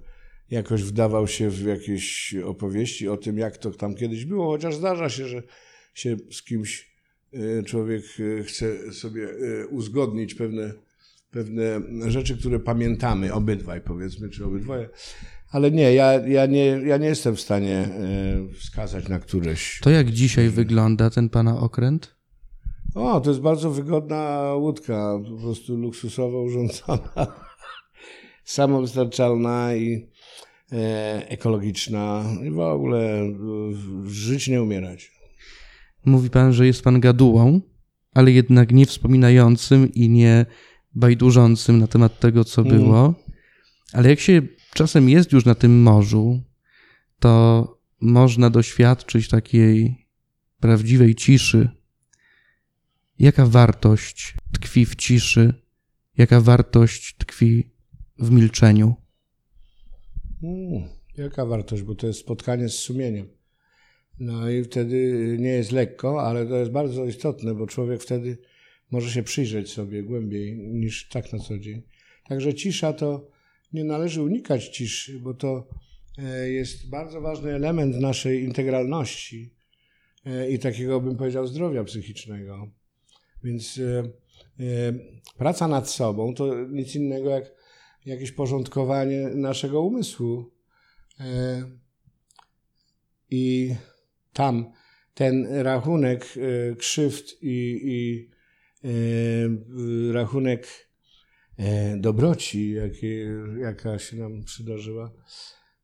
jakoś wdawał się w jakieś opowieści o tym, jak to tam kiedyś było, chociaż zdarza się, że się z kimś y, człowiek y, chce sobie uzgodnić pewne, pewne rzeczy, które pamiętamy, obydwaj powiedzmy, czy obydwoje. Ale nie, ja, ja nie, ja nie jestem w stanie e, wskazać na któreś. To jak dzisiaj wygląda ten pana okręt? O, to jest bardzo wygodna łódka, po prostu luksusowo urządzona, samowystarczalna i e, ekologiczna i w ogóle e, żyć nie umierać. Mówi pan, że jest pan gadułą, ale jednak nie wspominającym i nie bajdurzącym na temat tego, co mm. było. Ale jak się czasem jest już na tym morzu, to można doświadczyć takiej prawdziwej ciszy. Jaka wartość tkwi w ciszy? Jaka wartość tkwi w milczeniu? Hmm, jaka wartość, bo to jest spotkanie z sumieniem. No i wtedy nie jest lekko, ale to jest bardzo istotne, bo człowiek wtedy może się przyjrzeć sobie głębiej niż tak na co dzień. Także cisza to nie należy unikać ciszy, bo to e, jest bardzo ważny element naszej integralności e, i takiego, bym powiedział, zdrowia psychicznego. Więc e, praca nad sobą to nic innego jak jakieś porządkowanie naszego umysłu. I tam ten rachunek krzywd i, i rachunek e, dobroci, jakie, jaka się nam przydarzyła.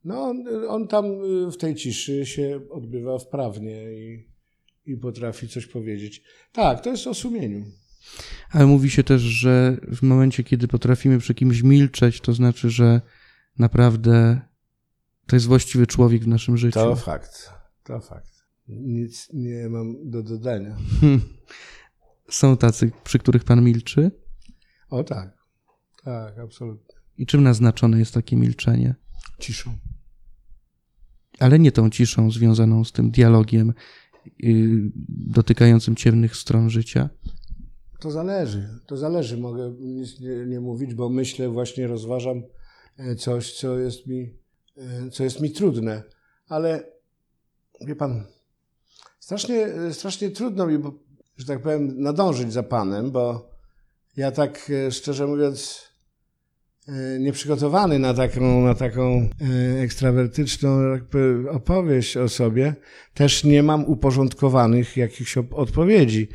No, on, on tam y, w tej ciszy się odbywa wprawnie i, i potrafi coś powiedzieć. Tak, to jest o sumieniu. Ale mówi się też, że w momencie, kiedy potrafimy przy kimś milczeć, to znaczy, że naprawdę to jest właściwy człowiek w naszym życiu. To fakt, to fakt. Nic nie mam do dodania. Są tacy, przy których pan milczy? O tak, tak, absolutnie. I czym naznaczone jest takie milczenie? Ciszą. Ale nie tą ciszą związaną z tym dialogiem yy, dotykającym ciemnych stron życia. To zależy, to zależy. Mogę nic nie, nie mówić, bo myślę, właśnie rozważam e, coś, co jest mi, e, co jest mi trudne. Ale wie pan, strasznie, strasznie trudno mi, bo, że tak powiem, nadążyć za panem, bo ja tak e, szczerze mówiąc nieprzygotowany na taką, na taką ekstrawertyczną tak opowieść o sobie, też nie mam uporządkowanych jakichś odpowiedzi.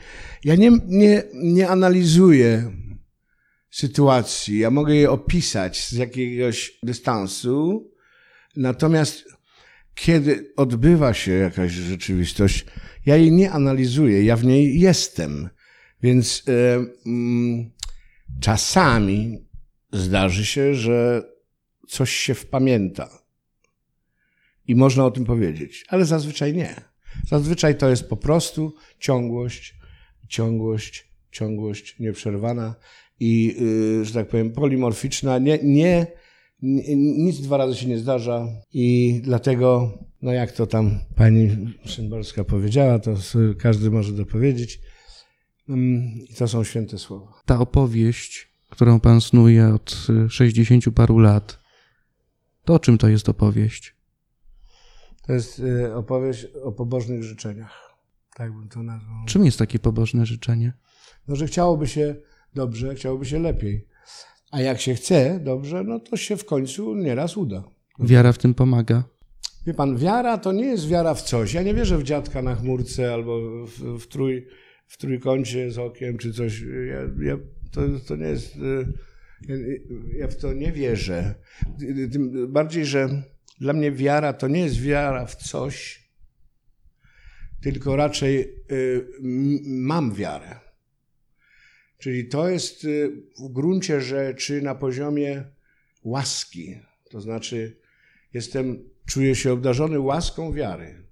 Ja nie, nie, nie analizuję sytuacji, ja mogę je opisać z jakiegoś dystansu, natomiast kiedy odbywa się jakaś rzeczywistość, ja jej nie analizuję, ja w niej jestem. Więc y, y, czasami zdarzy się, że coś się wpamięta i można o tym powiedzieć, ale zazwyczaj nie. Zazwyczaj to jest po prostu ciągłość, ciągłość, ciągłość nieprzerwana i, yy, że tak powiem, polimorficzna. Nie, nie, nic dwa razy się nie zdarza i dlatego, no jak to tam pani Szymborska powiedziała, to każdy może dopowiedzieć. I to są święte słowa. Ta opowieść, którą pan snuje od 60 paru lat, to o czym to jest opowieść? To jest y, opowieść o pobożnych życzeniach. Tak bym to nazwał. Czym jest takie pobożne życzenie? No, że chciałoby się dobrze, chciałoby się lepiej. A jak się chce dobrze, no to się w końcu nieraz uda. Wiara w tym pomaga. Wie pan, wiara to nie jest wiara w coś. Ja nie wierzę w dziadka na chmurce albo w, w, trój, w trójkącie z okiem czy coś. Ja, ja, to, to nie jest. Ja, ja w to nie wierzę. Tym bardziej, że dla mnie wiara to nie jest wiara w coś, tylko raczej y, mam wiarę. Czyli to jest y, w gruncie rzeczy na poziomie łaski. To znaczy, jestem, czuję się obdarzony łaską wiary.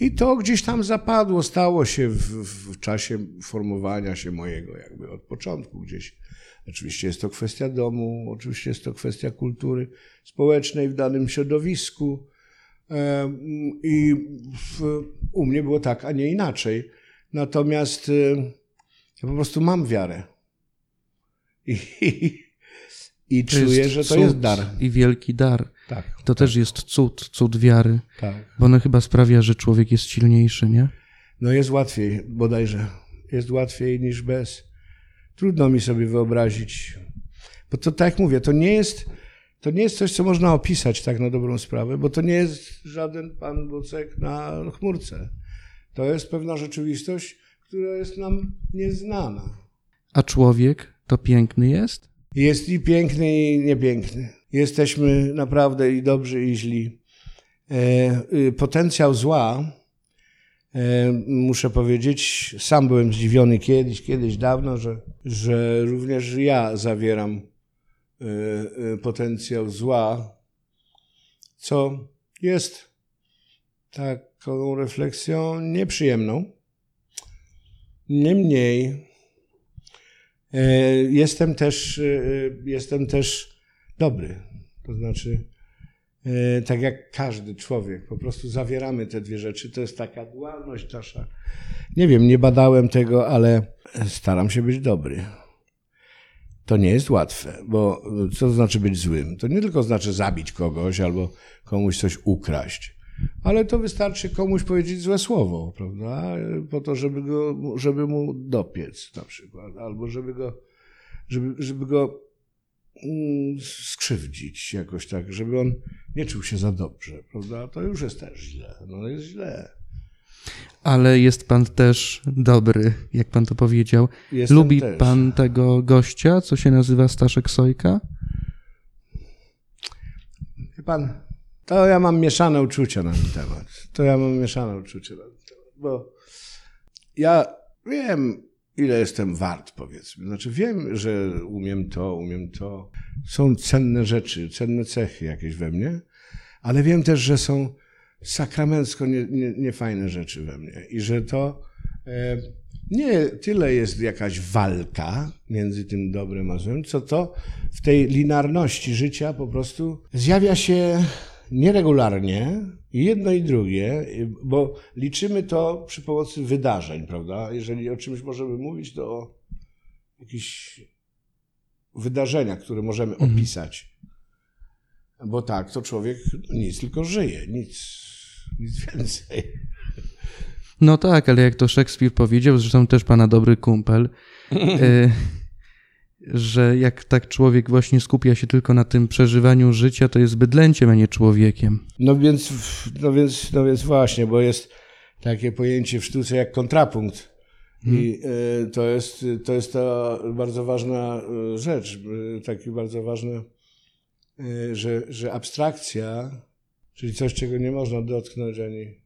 I to gdzieś tam zapadło, stało się w, w czasie formowania się mojego, jakby od początku gdzieś. Oczywiście jest to kwestia domu, oczywiście jest to kwestia kultury społecznej w danym środowisku. I u mnie było tak, a nie inaczej. Natomiast ja po prostu mam wiarę. I, i, i czuję, że to jest dar. I wielki dar. Tak. To tak. też jest cud, cud wiary. Tak. Bo ono chyba sprawia, że człowiek jest silniejszy, nie? No jest łatwiej, bodajże. Jest łatwiej niż bez. Trudno mi sobie wyobrazić. Bo to tak jak mówię, to nie jest, to nie jest coś, co można opisać tak na dobrą sprawę, bo to nie jest żaden pan Bucek na chmurce. To jest pewna rzeczywistość, która jest nam nieznana. A człowiek to piękny jest? Jest i piękny, i niepiękny. Jesteśmy naprawdę i dobrzy, i źli. E, potencjał zła, e, muszę powiedzieć, sam byłem zdziwiony kiedyś, kiedyś dawno, że, że również ja zawieram e, potencjał zła, co jest taką refleksją nieprzyjemną Niemniej e, jestem też, e, jestem też dobry. To znaczy, e, tak jak każdy człowiek, po prostu zawieramy te dwie rzeczy. To jest taka dualność nasza. Nie wiem, nie badałem tego, ale staram się być dobry. To nie jest łatwe, bo co to znaczy być złym? To nie tylko znaczy zabić kogoś albo komuś coś ukraść ale to wystarczy komuś powiedzieć złe słowo, prawda? Po to, żeby, go, żeby mu dopiec na przykład, albo żeby go, żeby, żeby go mm, skrzywdzić jakoś tak, żeby on nie czuł się za dobrze, prawda? To już jest też źle, no jest źle. Ale jest pan też dobry, jak pan to powiedział. Jestem Lubi też. pan tego gościa, co się nazywa Staszek Sojka? Wie pan, to ja mam mieszane uczucia na ten temat. To ja mam mieszane uczucia na ten temat, bo ja wiem, ile jestem wart, powiedzmy. Znaczy wiem, że umiem to, umiem to. Są cenne rzeczy, cenne cechy jakieś we mnie, ale wiem też, że są sakramencko niefajne nie, niefajne rzeczy we mnie i że to e, nie tyle jest jakaś walka między tym dobrem a złem, co to w tej linarności życia po prostu zjawia się nieregularnie jedno i drugie, bo liczymy to przy pomocy wydarzeń, prawda? Jeżeli o czymś możemy mówić, to o jakichś wydarzeniach, które możemy opisać. Bo tak, to człowiek nic, tylko żyje, nic, nic więcej. No tak, ale jak to Szekspir powiedział, zresztą też pana dobry kumpel, y, że jak tak człowiek właśnie skupia się tylko na tym przeżywaniu życia, to jest bydlęciem, a nie człowiekiem. No więc, no więc, no więc właśnie, bo jest takie pojęcie w sztuce jak kontrapunkt. I y, to jest, to jest ta bardzo ważna y, rzecz, y, takie bardzo ważne, y, że, że abstrakcja, czyli coś, czego nie można dotknąć ani,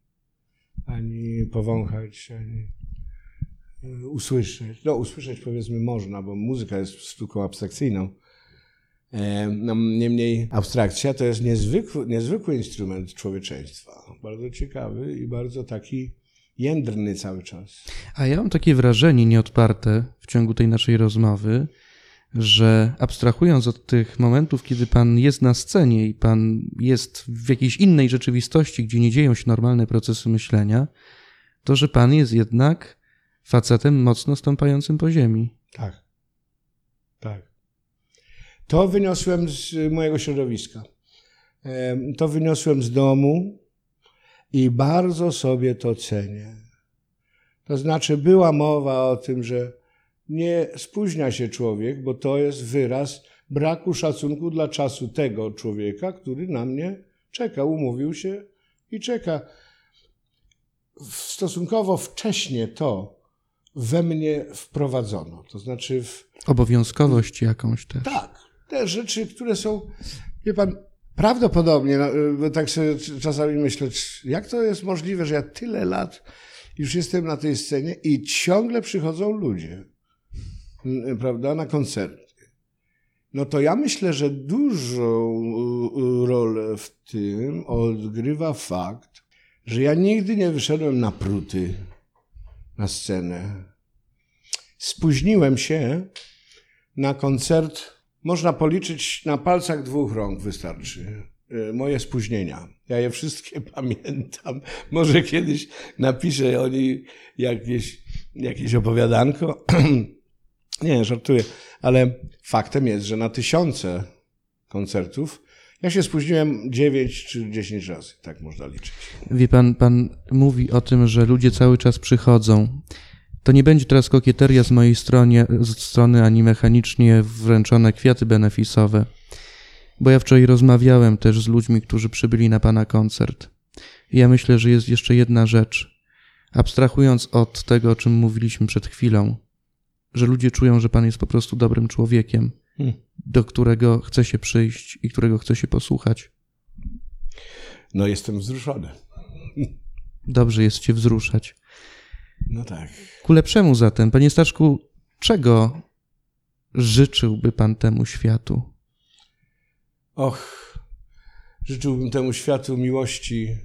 ani powąchać, ani usłyszeć. No, usłyszeć powiedzmy można, bo muzyka jest sztuką abstrakcyjną. No, niemniej abstrakcja to jest niezwykły, niezwykły instrument człowieczeństwa. Bardzo ciekawy i bardzo taki jędrny cały czas. A ja mam takie wrażenie nieodparte w ciągu tej naszej rozmowy, że abstrahując od tych momentów, kiedy pan jest na scenie i pan jest w jakiejś innej rzeczywistości, gdzie nie dzieją się normalne procesy myślenia, to że pan jest jednak facetem mocno stąpającym po ziemi. Tak. Tak. To wyniosłem z mojego środowiska. To wyniosłem z domu i bardzo sobie to cenię. To znaczy, była mowa o tym, że nie spóźnia się człowiek, bo to jest wyraz braku szacunku dla czasu tego człowieka, który na mnie czeka, umówił się i czeka. Stosunkowo wcześnie to we mnie wprowadzono. To znaczy, w, Obowiązkowość jakąś też. tak, te rzeczy, które są, wie pan, prawdopodobnie, no, bo tak sobie czasami myślę, jak to jest możliwe, że ja tyle lat już jestem na tej scenie i ciągle przychodzą ludzie, prawda, na koncerty. No to ja myślę, że dużą rolę w tym odgrywa fakt, że ja nigdy nie wyszedłem na pruty na scenę. Spóźniłem się na koncert można policzyć na palcach dwóch rąk, wystarczy. Y, Moje spóźnienia. Ja je wszystkie pamiętam. Może kiedyś napiszę o nich jakieś, jakieś opowiadanko. Nie, żartuję. Ale faktem jest, że na tysiące koncertów ja się spóźniłem 9 czy 10 razy. Tak można liczyć. Wie pan, pan mówi o tym, że ludzie cały czas przychodzą. To nie będzie teraz kokieteria z mojej stronie, z strony ani mechanicznie wręczone kwiaty benefisowe, bo ja wczoraj rozmawiałem też z ludźmi, którzy przybyli na pana koncert. I ja myślę, że jest jeszcze jedna rzecz. Abstrahując od tego, o czym mówiliśmy przed chwilą, że ludzie czują, że pan jest po prostu dobrym człowiekiem, Hmm. Do którego chce się przyjść i którego chce się posłuchać. No jestem wzruszony. Dobrze jest cię wzruszać. No tak. Ku lepszemu zatem, panie Staszku, czego życzyłby pan temu światu? Och, życzyłbym temu światu miłości,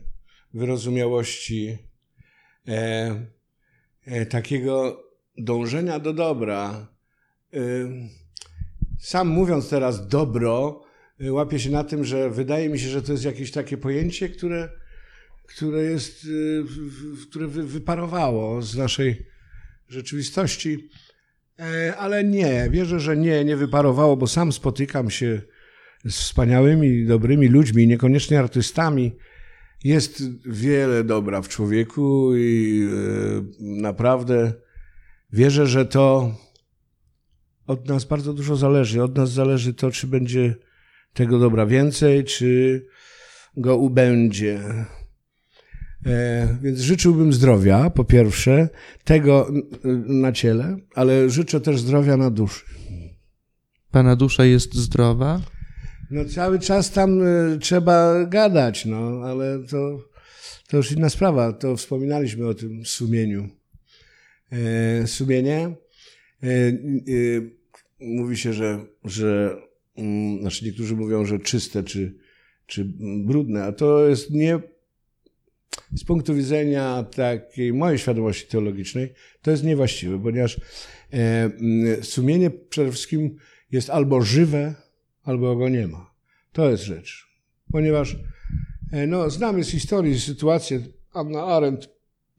wyrozumiałości, e, e, takiego dążenia do dobra. E, sam mówiąc teraz dobro, e, łapię się na tym, że wydaje mi się, że to jest jakieś takie pojęcie, które, które jest, w- które wy, wyparowało z naszej rzeczywistości. E, Ale nie, wierzę, że nie, nie wyparowało, bo sam spotykam się z wspaniałymi, dobrymi ludźmi, niekoniecznie artystami. Jest wiele dobra w człowieku i e, naprawdę wierzę, że to od nas bardzo dużo zależy. Od nas zależy to, czy będzie tego dobra więcej, czy go ubędzie. E, więc życzyłbym zdrowia, po pierwsze, tego na ciele, ale życzę też zdrowia na duszy. Pana dusza jest zdrowa? No cały czas tam e, trzeba gadać, no, ale to, to już inna sprawa. To wspominaliśmy o tym sumieniu. E, sumienie. E, e, mówi się, że, że mm, znaczy niektórzy mówią, że czyste czy, czy brudne, a to jest nie z punktu widzenia takiej mojej świadomości teologicznej, to jest niewłaściwe, ponieważ e, mm, sumienie przede wszystkim jest albo żywe, albo go nie ma. To jest rzecz. Ponieważ e, no, znamy z historii sytuację, Anna Arendt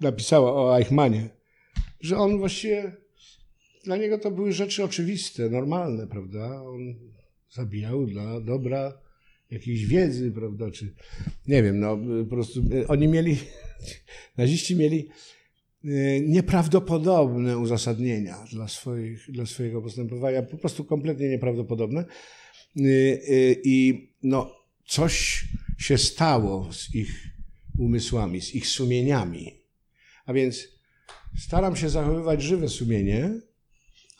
napisała o Eichmannie, że on właściwie, dla niego to były rzeczy oczywiste, normalne, prawda? On zabijał dla dobra jakiejś wiedzy, prawda, czy nie wiem, no po prostu e, oni mieli, naziści mieli e, nieprawdopodobne uzasadnienia dla, swoich, dla swojego postępowania, po prostu kompletnie nieprawdopodobne. E, I no, coś się stało z ich umysłami, z ich sumieniami. A więc staram się zachowywać żywe sumienie,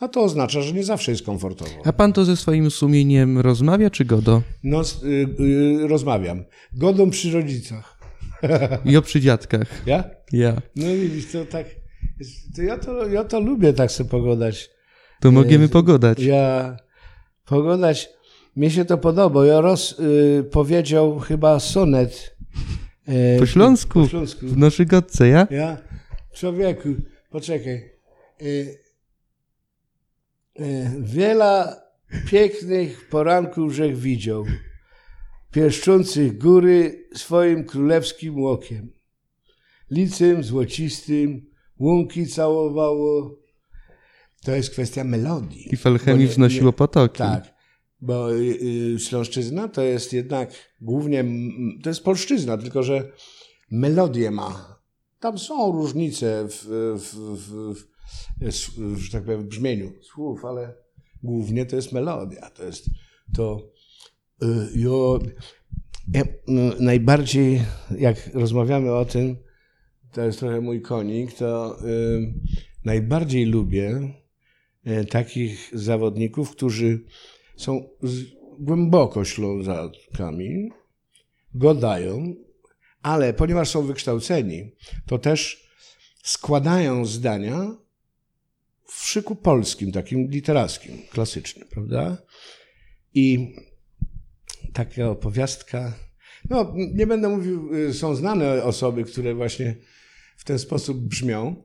a to oznacza, że nie zawsze jest komfortowo. A pan to ze swoim sumieniem rozmawia, czy godo? No, y, y, rozmawiam. Godą przy rodzicach. I o przydziadkach. Ja? Ja. No widzisz, to tak. To ja, to, ja to lubię tak sobie pogodać. To możemy pogodać. Ja pogodać. Mnie się to podoba. Ja roz y, powiedział chyba sonet. e, Po śląsku. Po śląsku. W naszej godce, ja? Ja? Człowieku, poczekaj. Y, y, wiele pięknych poranków żech widział, pieszczących góry swoim królewskim łokiem. Licem złocistym, łąki całowało. To jest kwestia melodii. I Felchemi wznosiło potoki. Tak, bo y, y, Śląszczyzna to jest jednak głównie, to jest polszczyzna, tylko że melodię ma. Tam są różnice w, w, w, w że tak powiem, brzmieniu słów, ale głównie to jest melodia. To jest to. Jo, ja, najbardziej, jak rozmawiamy o tym, to jest trochę mój konik, to y, najbardziej lubię y, takich zawodników, którzy są z, głęboko ślązakami, godają, ale ponieważ są wykształceni, to też składają zdania w szyku polskim, takim literackim, klasycznym, prawda? I taka opowiastka, no nie będę mówił, y, są znane osoby, które właśnie w ten sposób brzmią.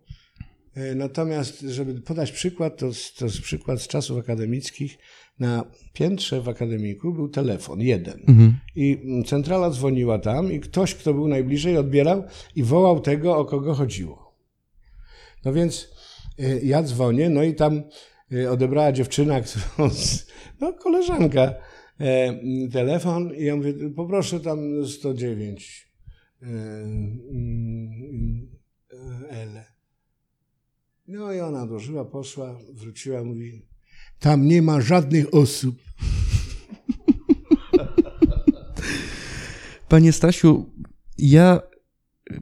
Y, Natomiast, żeby podać przykład, to, to jest przykład z czasów akademickich. Na piętrze w akademiku był telefon, jeden. Mhm. I centrala dzwoniła tam i ktoś, kto był najbliżej, odbierał i wołał tego, o kogo chodziło. No więc ja dzwonię, no i tam y, odebrała dziewczyna, którą, no koleżanka, e, mm, telefon i ja mówię, poproszę tam 109 e, mm, e, L. No i ona dożyła, poszła, wróciła, mówi, tam nie ma żadnych osób. Panie Stasiu, ja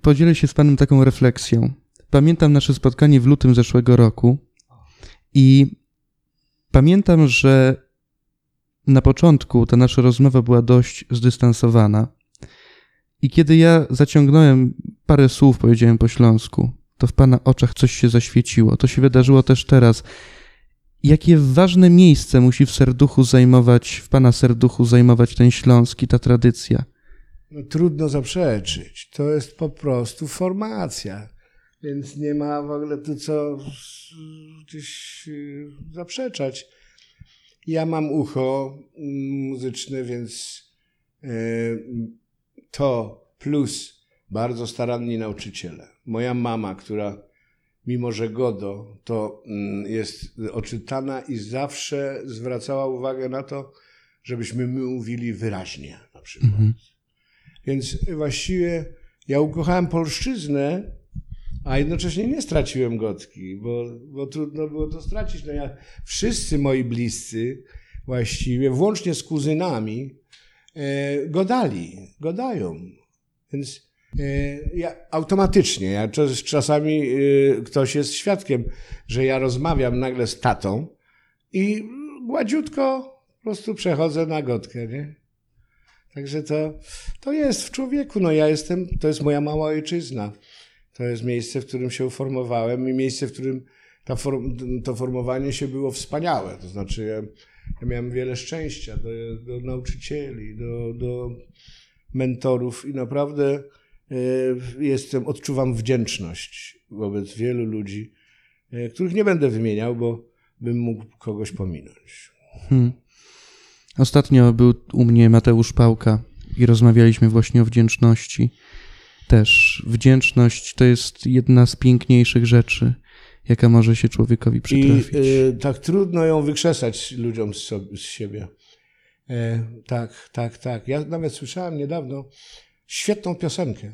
podzielę się z panem taką refleksją. Pamiętam nasze spotkanie w lutym zeszłego roku i pamiętam, że na początku ta nasza rozmowa była dość zdystansowana. I kiedy ja zaciągnąłem parę słów, powiedziałem po śląsku, to w pana oczach coś się zaświeciło. To się wydarzyło też teraz. Jakie ważne miejsce musi w serduchu zajmować, w pana serduchu zajmować ten śląski, ta tradycja? No, trudno zaprzeczyć. To jest po prostu formacja. Więc nie ma w ogóle tu co gdzieś y, zaprzeczać. Ja mam ucho mm, muzyczne, więc y, to plus bardzo staranni nauczyciele. Moja mama, która mimo że godo, to mm, jest oczytana i zawsze zwracała uwagę na to, żebyśmy my mówili wyraźnie na przykład. Więc właściwie ja ukochałem polszczyznę, a jednocześnie nie straciłem gotki, bo, bo trudno było to stracić. No ja, wszyscy moi bliscy właściwie, włącznie z kuzynami, e, godali, godają. Więc E, Ja, automatycznie. Ja, czas- czasami y, ktoś jest świadkiem, że ja rozmawiam nagle z tatą i gładziutko po prostu przechodzę na gotkę, nie? Także to, to jest w człowieku. No ja jestem, to jest moja mała ojczyzna. To jest miejsce, w którym się uformowałem i miejsce, w którym ta form, to formowanie się było wspaniałe. To znaczy ja, ja miałem wiele szczęścia do, do nauczycieli, do, do mentorów i naprawdę e, jestem, odczuwam wdzięczność wobec wielu ludzi, e, których nie będę wymieniał, bo bym mógł kogoś pominąć. Hmm. Ostatnio był u mnie Mateusz Pałka i rozmawialiśmy właśnie o wdzięczności. Też wdzięczność to jest jedna z piękniejszych rzeczy, jaka może się człowiekowi I przytrafić. e, tak trudno ją wykrzesać ludziom z, so- z siebie. E, tak, tak, tak. Ja nawet słyszałem niedawno świetną piosenkę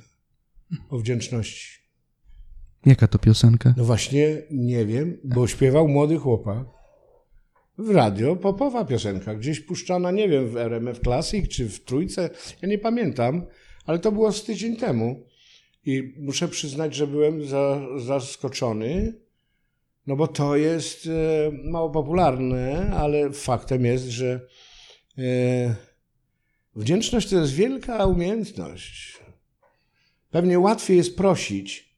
o wdzięczności. Jaka to piosenka? No właśnie nie wiem, bo śpiewał młody chłopak w radio, popowa piosenka, gdzieś puszczana, nie wiem, w RMF Classic czy w Trójce, ja nie pamiętam, ale to było z tydzień temu. I muszę przyznać, że byłem za, zaskoczony, no bo to jest e, mało popularne, ale faktem jest, że e, wdzięczność to jest wielka umiejętność. Pewnie łatwiej jest prosić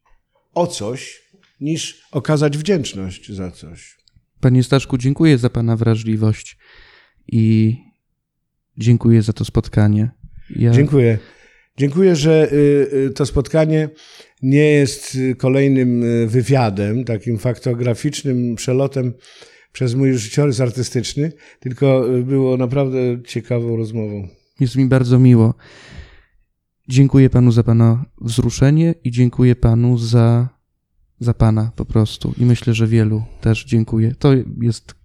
o coś, niż okazać wdzięczność za coś. Panie Staszku, dziękuję za Pana wrażliwość i dziękuję za to spotkanie. Ja... Dziękuję. Dziękuję, że y, y, to spotkanie nie jest y, kolejnym wywiadem, takim faktograficznym przelotem przez mój życiorys artystyczny, tylko było naprawdę ciekawą rozmową. Jest mi bardzo miło. Dziękuję Panu za Pana wzruszenie i dziękuję Panu za, za Pana po prostu. I myślę, że wielu też dziękuję. To jest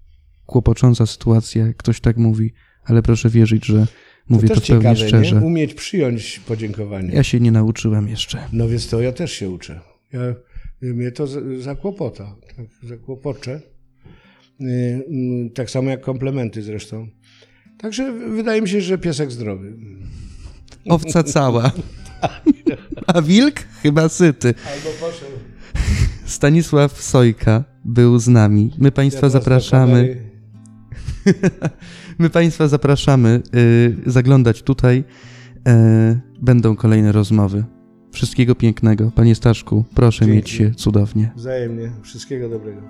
kłopocząca sytuacja, jak ktoś tak mówi, ale proszę wierzyć, że mówię to, też pełni ciekawe, szczerze. nie? Umieć przyjąć podziękowanie. Ja się nie nauczyłem jeszcze. No więc to ja też się uczę. Ja, mnie to za- zakłopota, tak, zakłopocze. Y, y, Tak samo jak komplementy zresztą. Także wydaje mi się, że piesek zdrowy. Owca cała. A wilk chyba syty. Albo poszedł. Stanisław Sojka był z nami. My Państwa zapraszamy. My Państwa zapraszamy y, zaglądać tutaj. Y, będą kolejne rozmowy. Wszystkiego pięknego. Panie Staszku, proszę Dzięki. mieć się cudownie. Wzajemnie. Wszystkiego dobrego.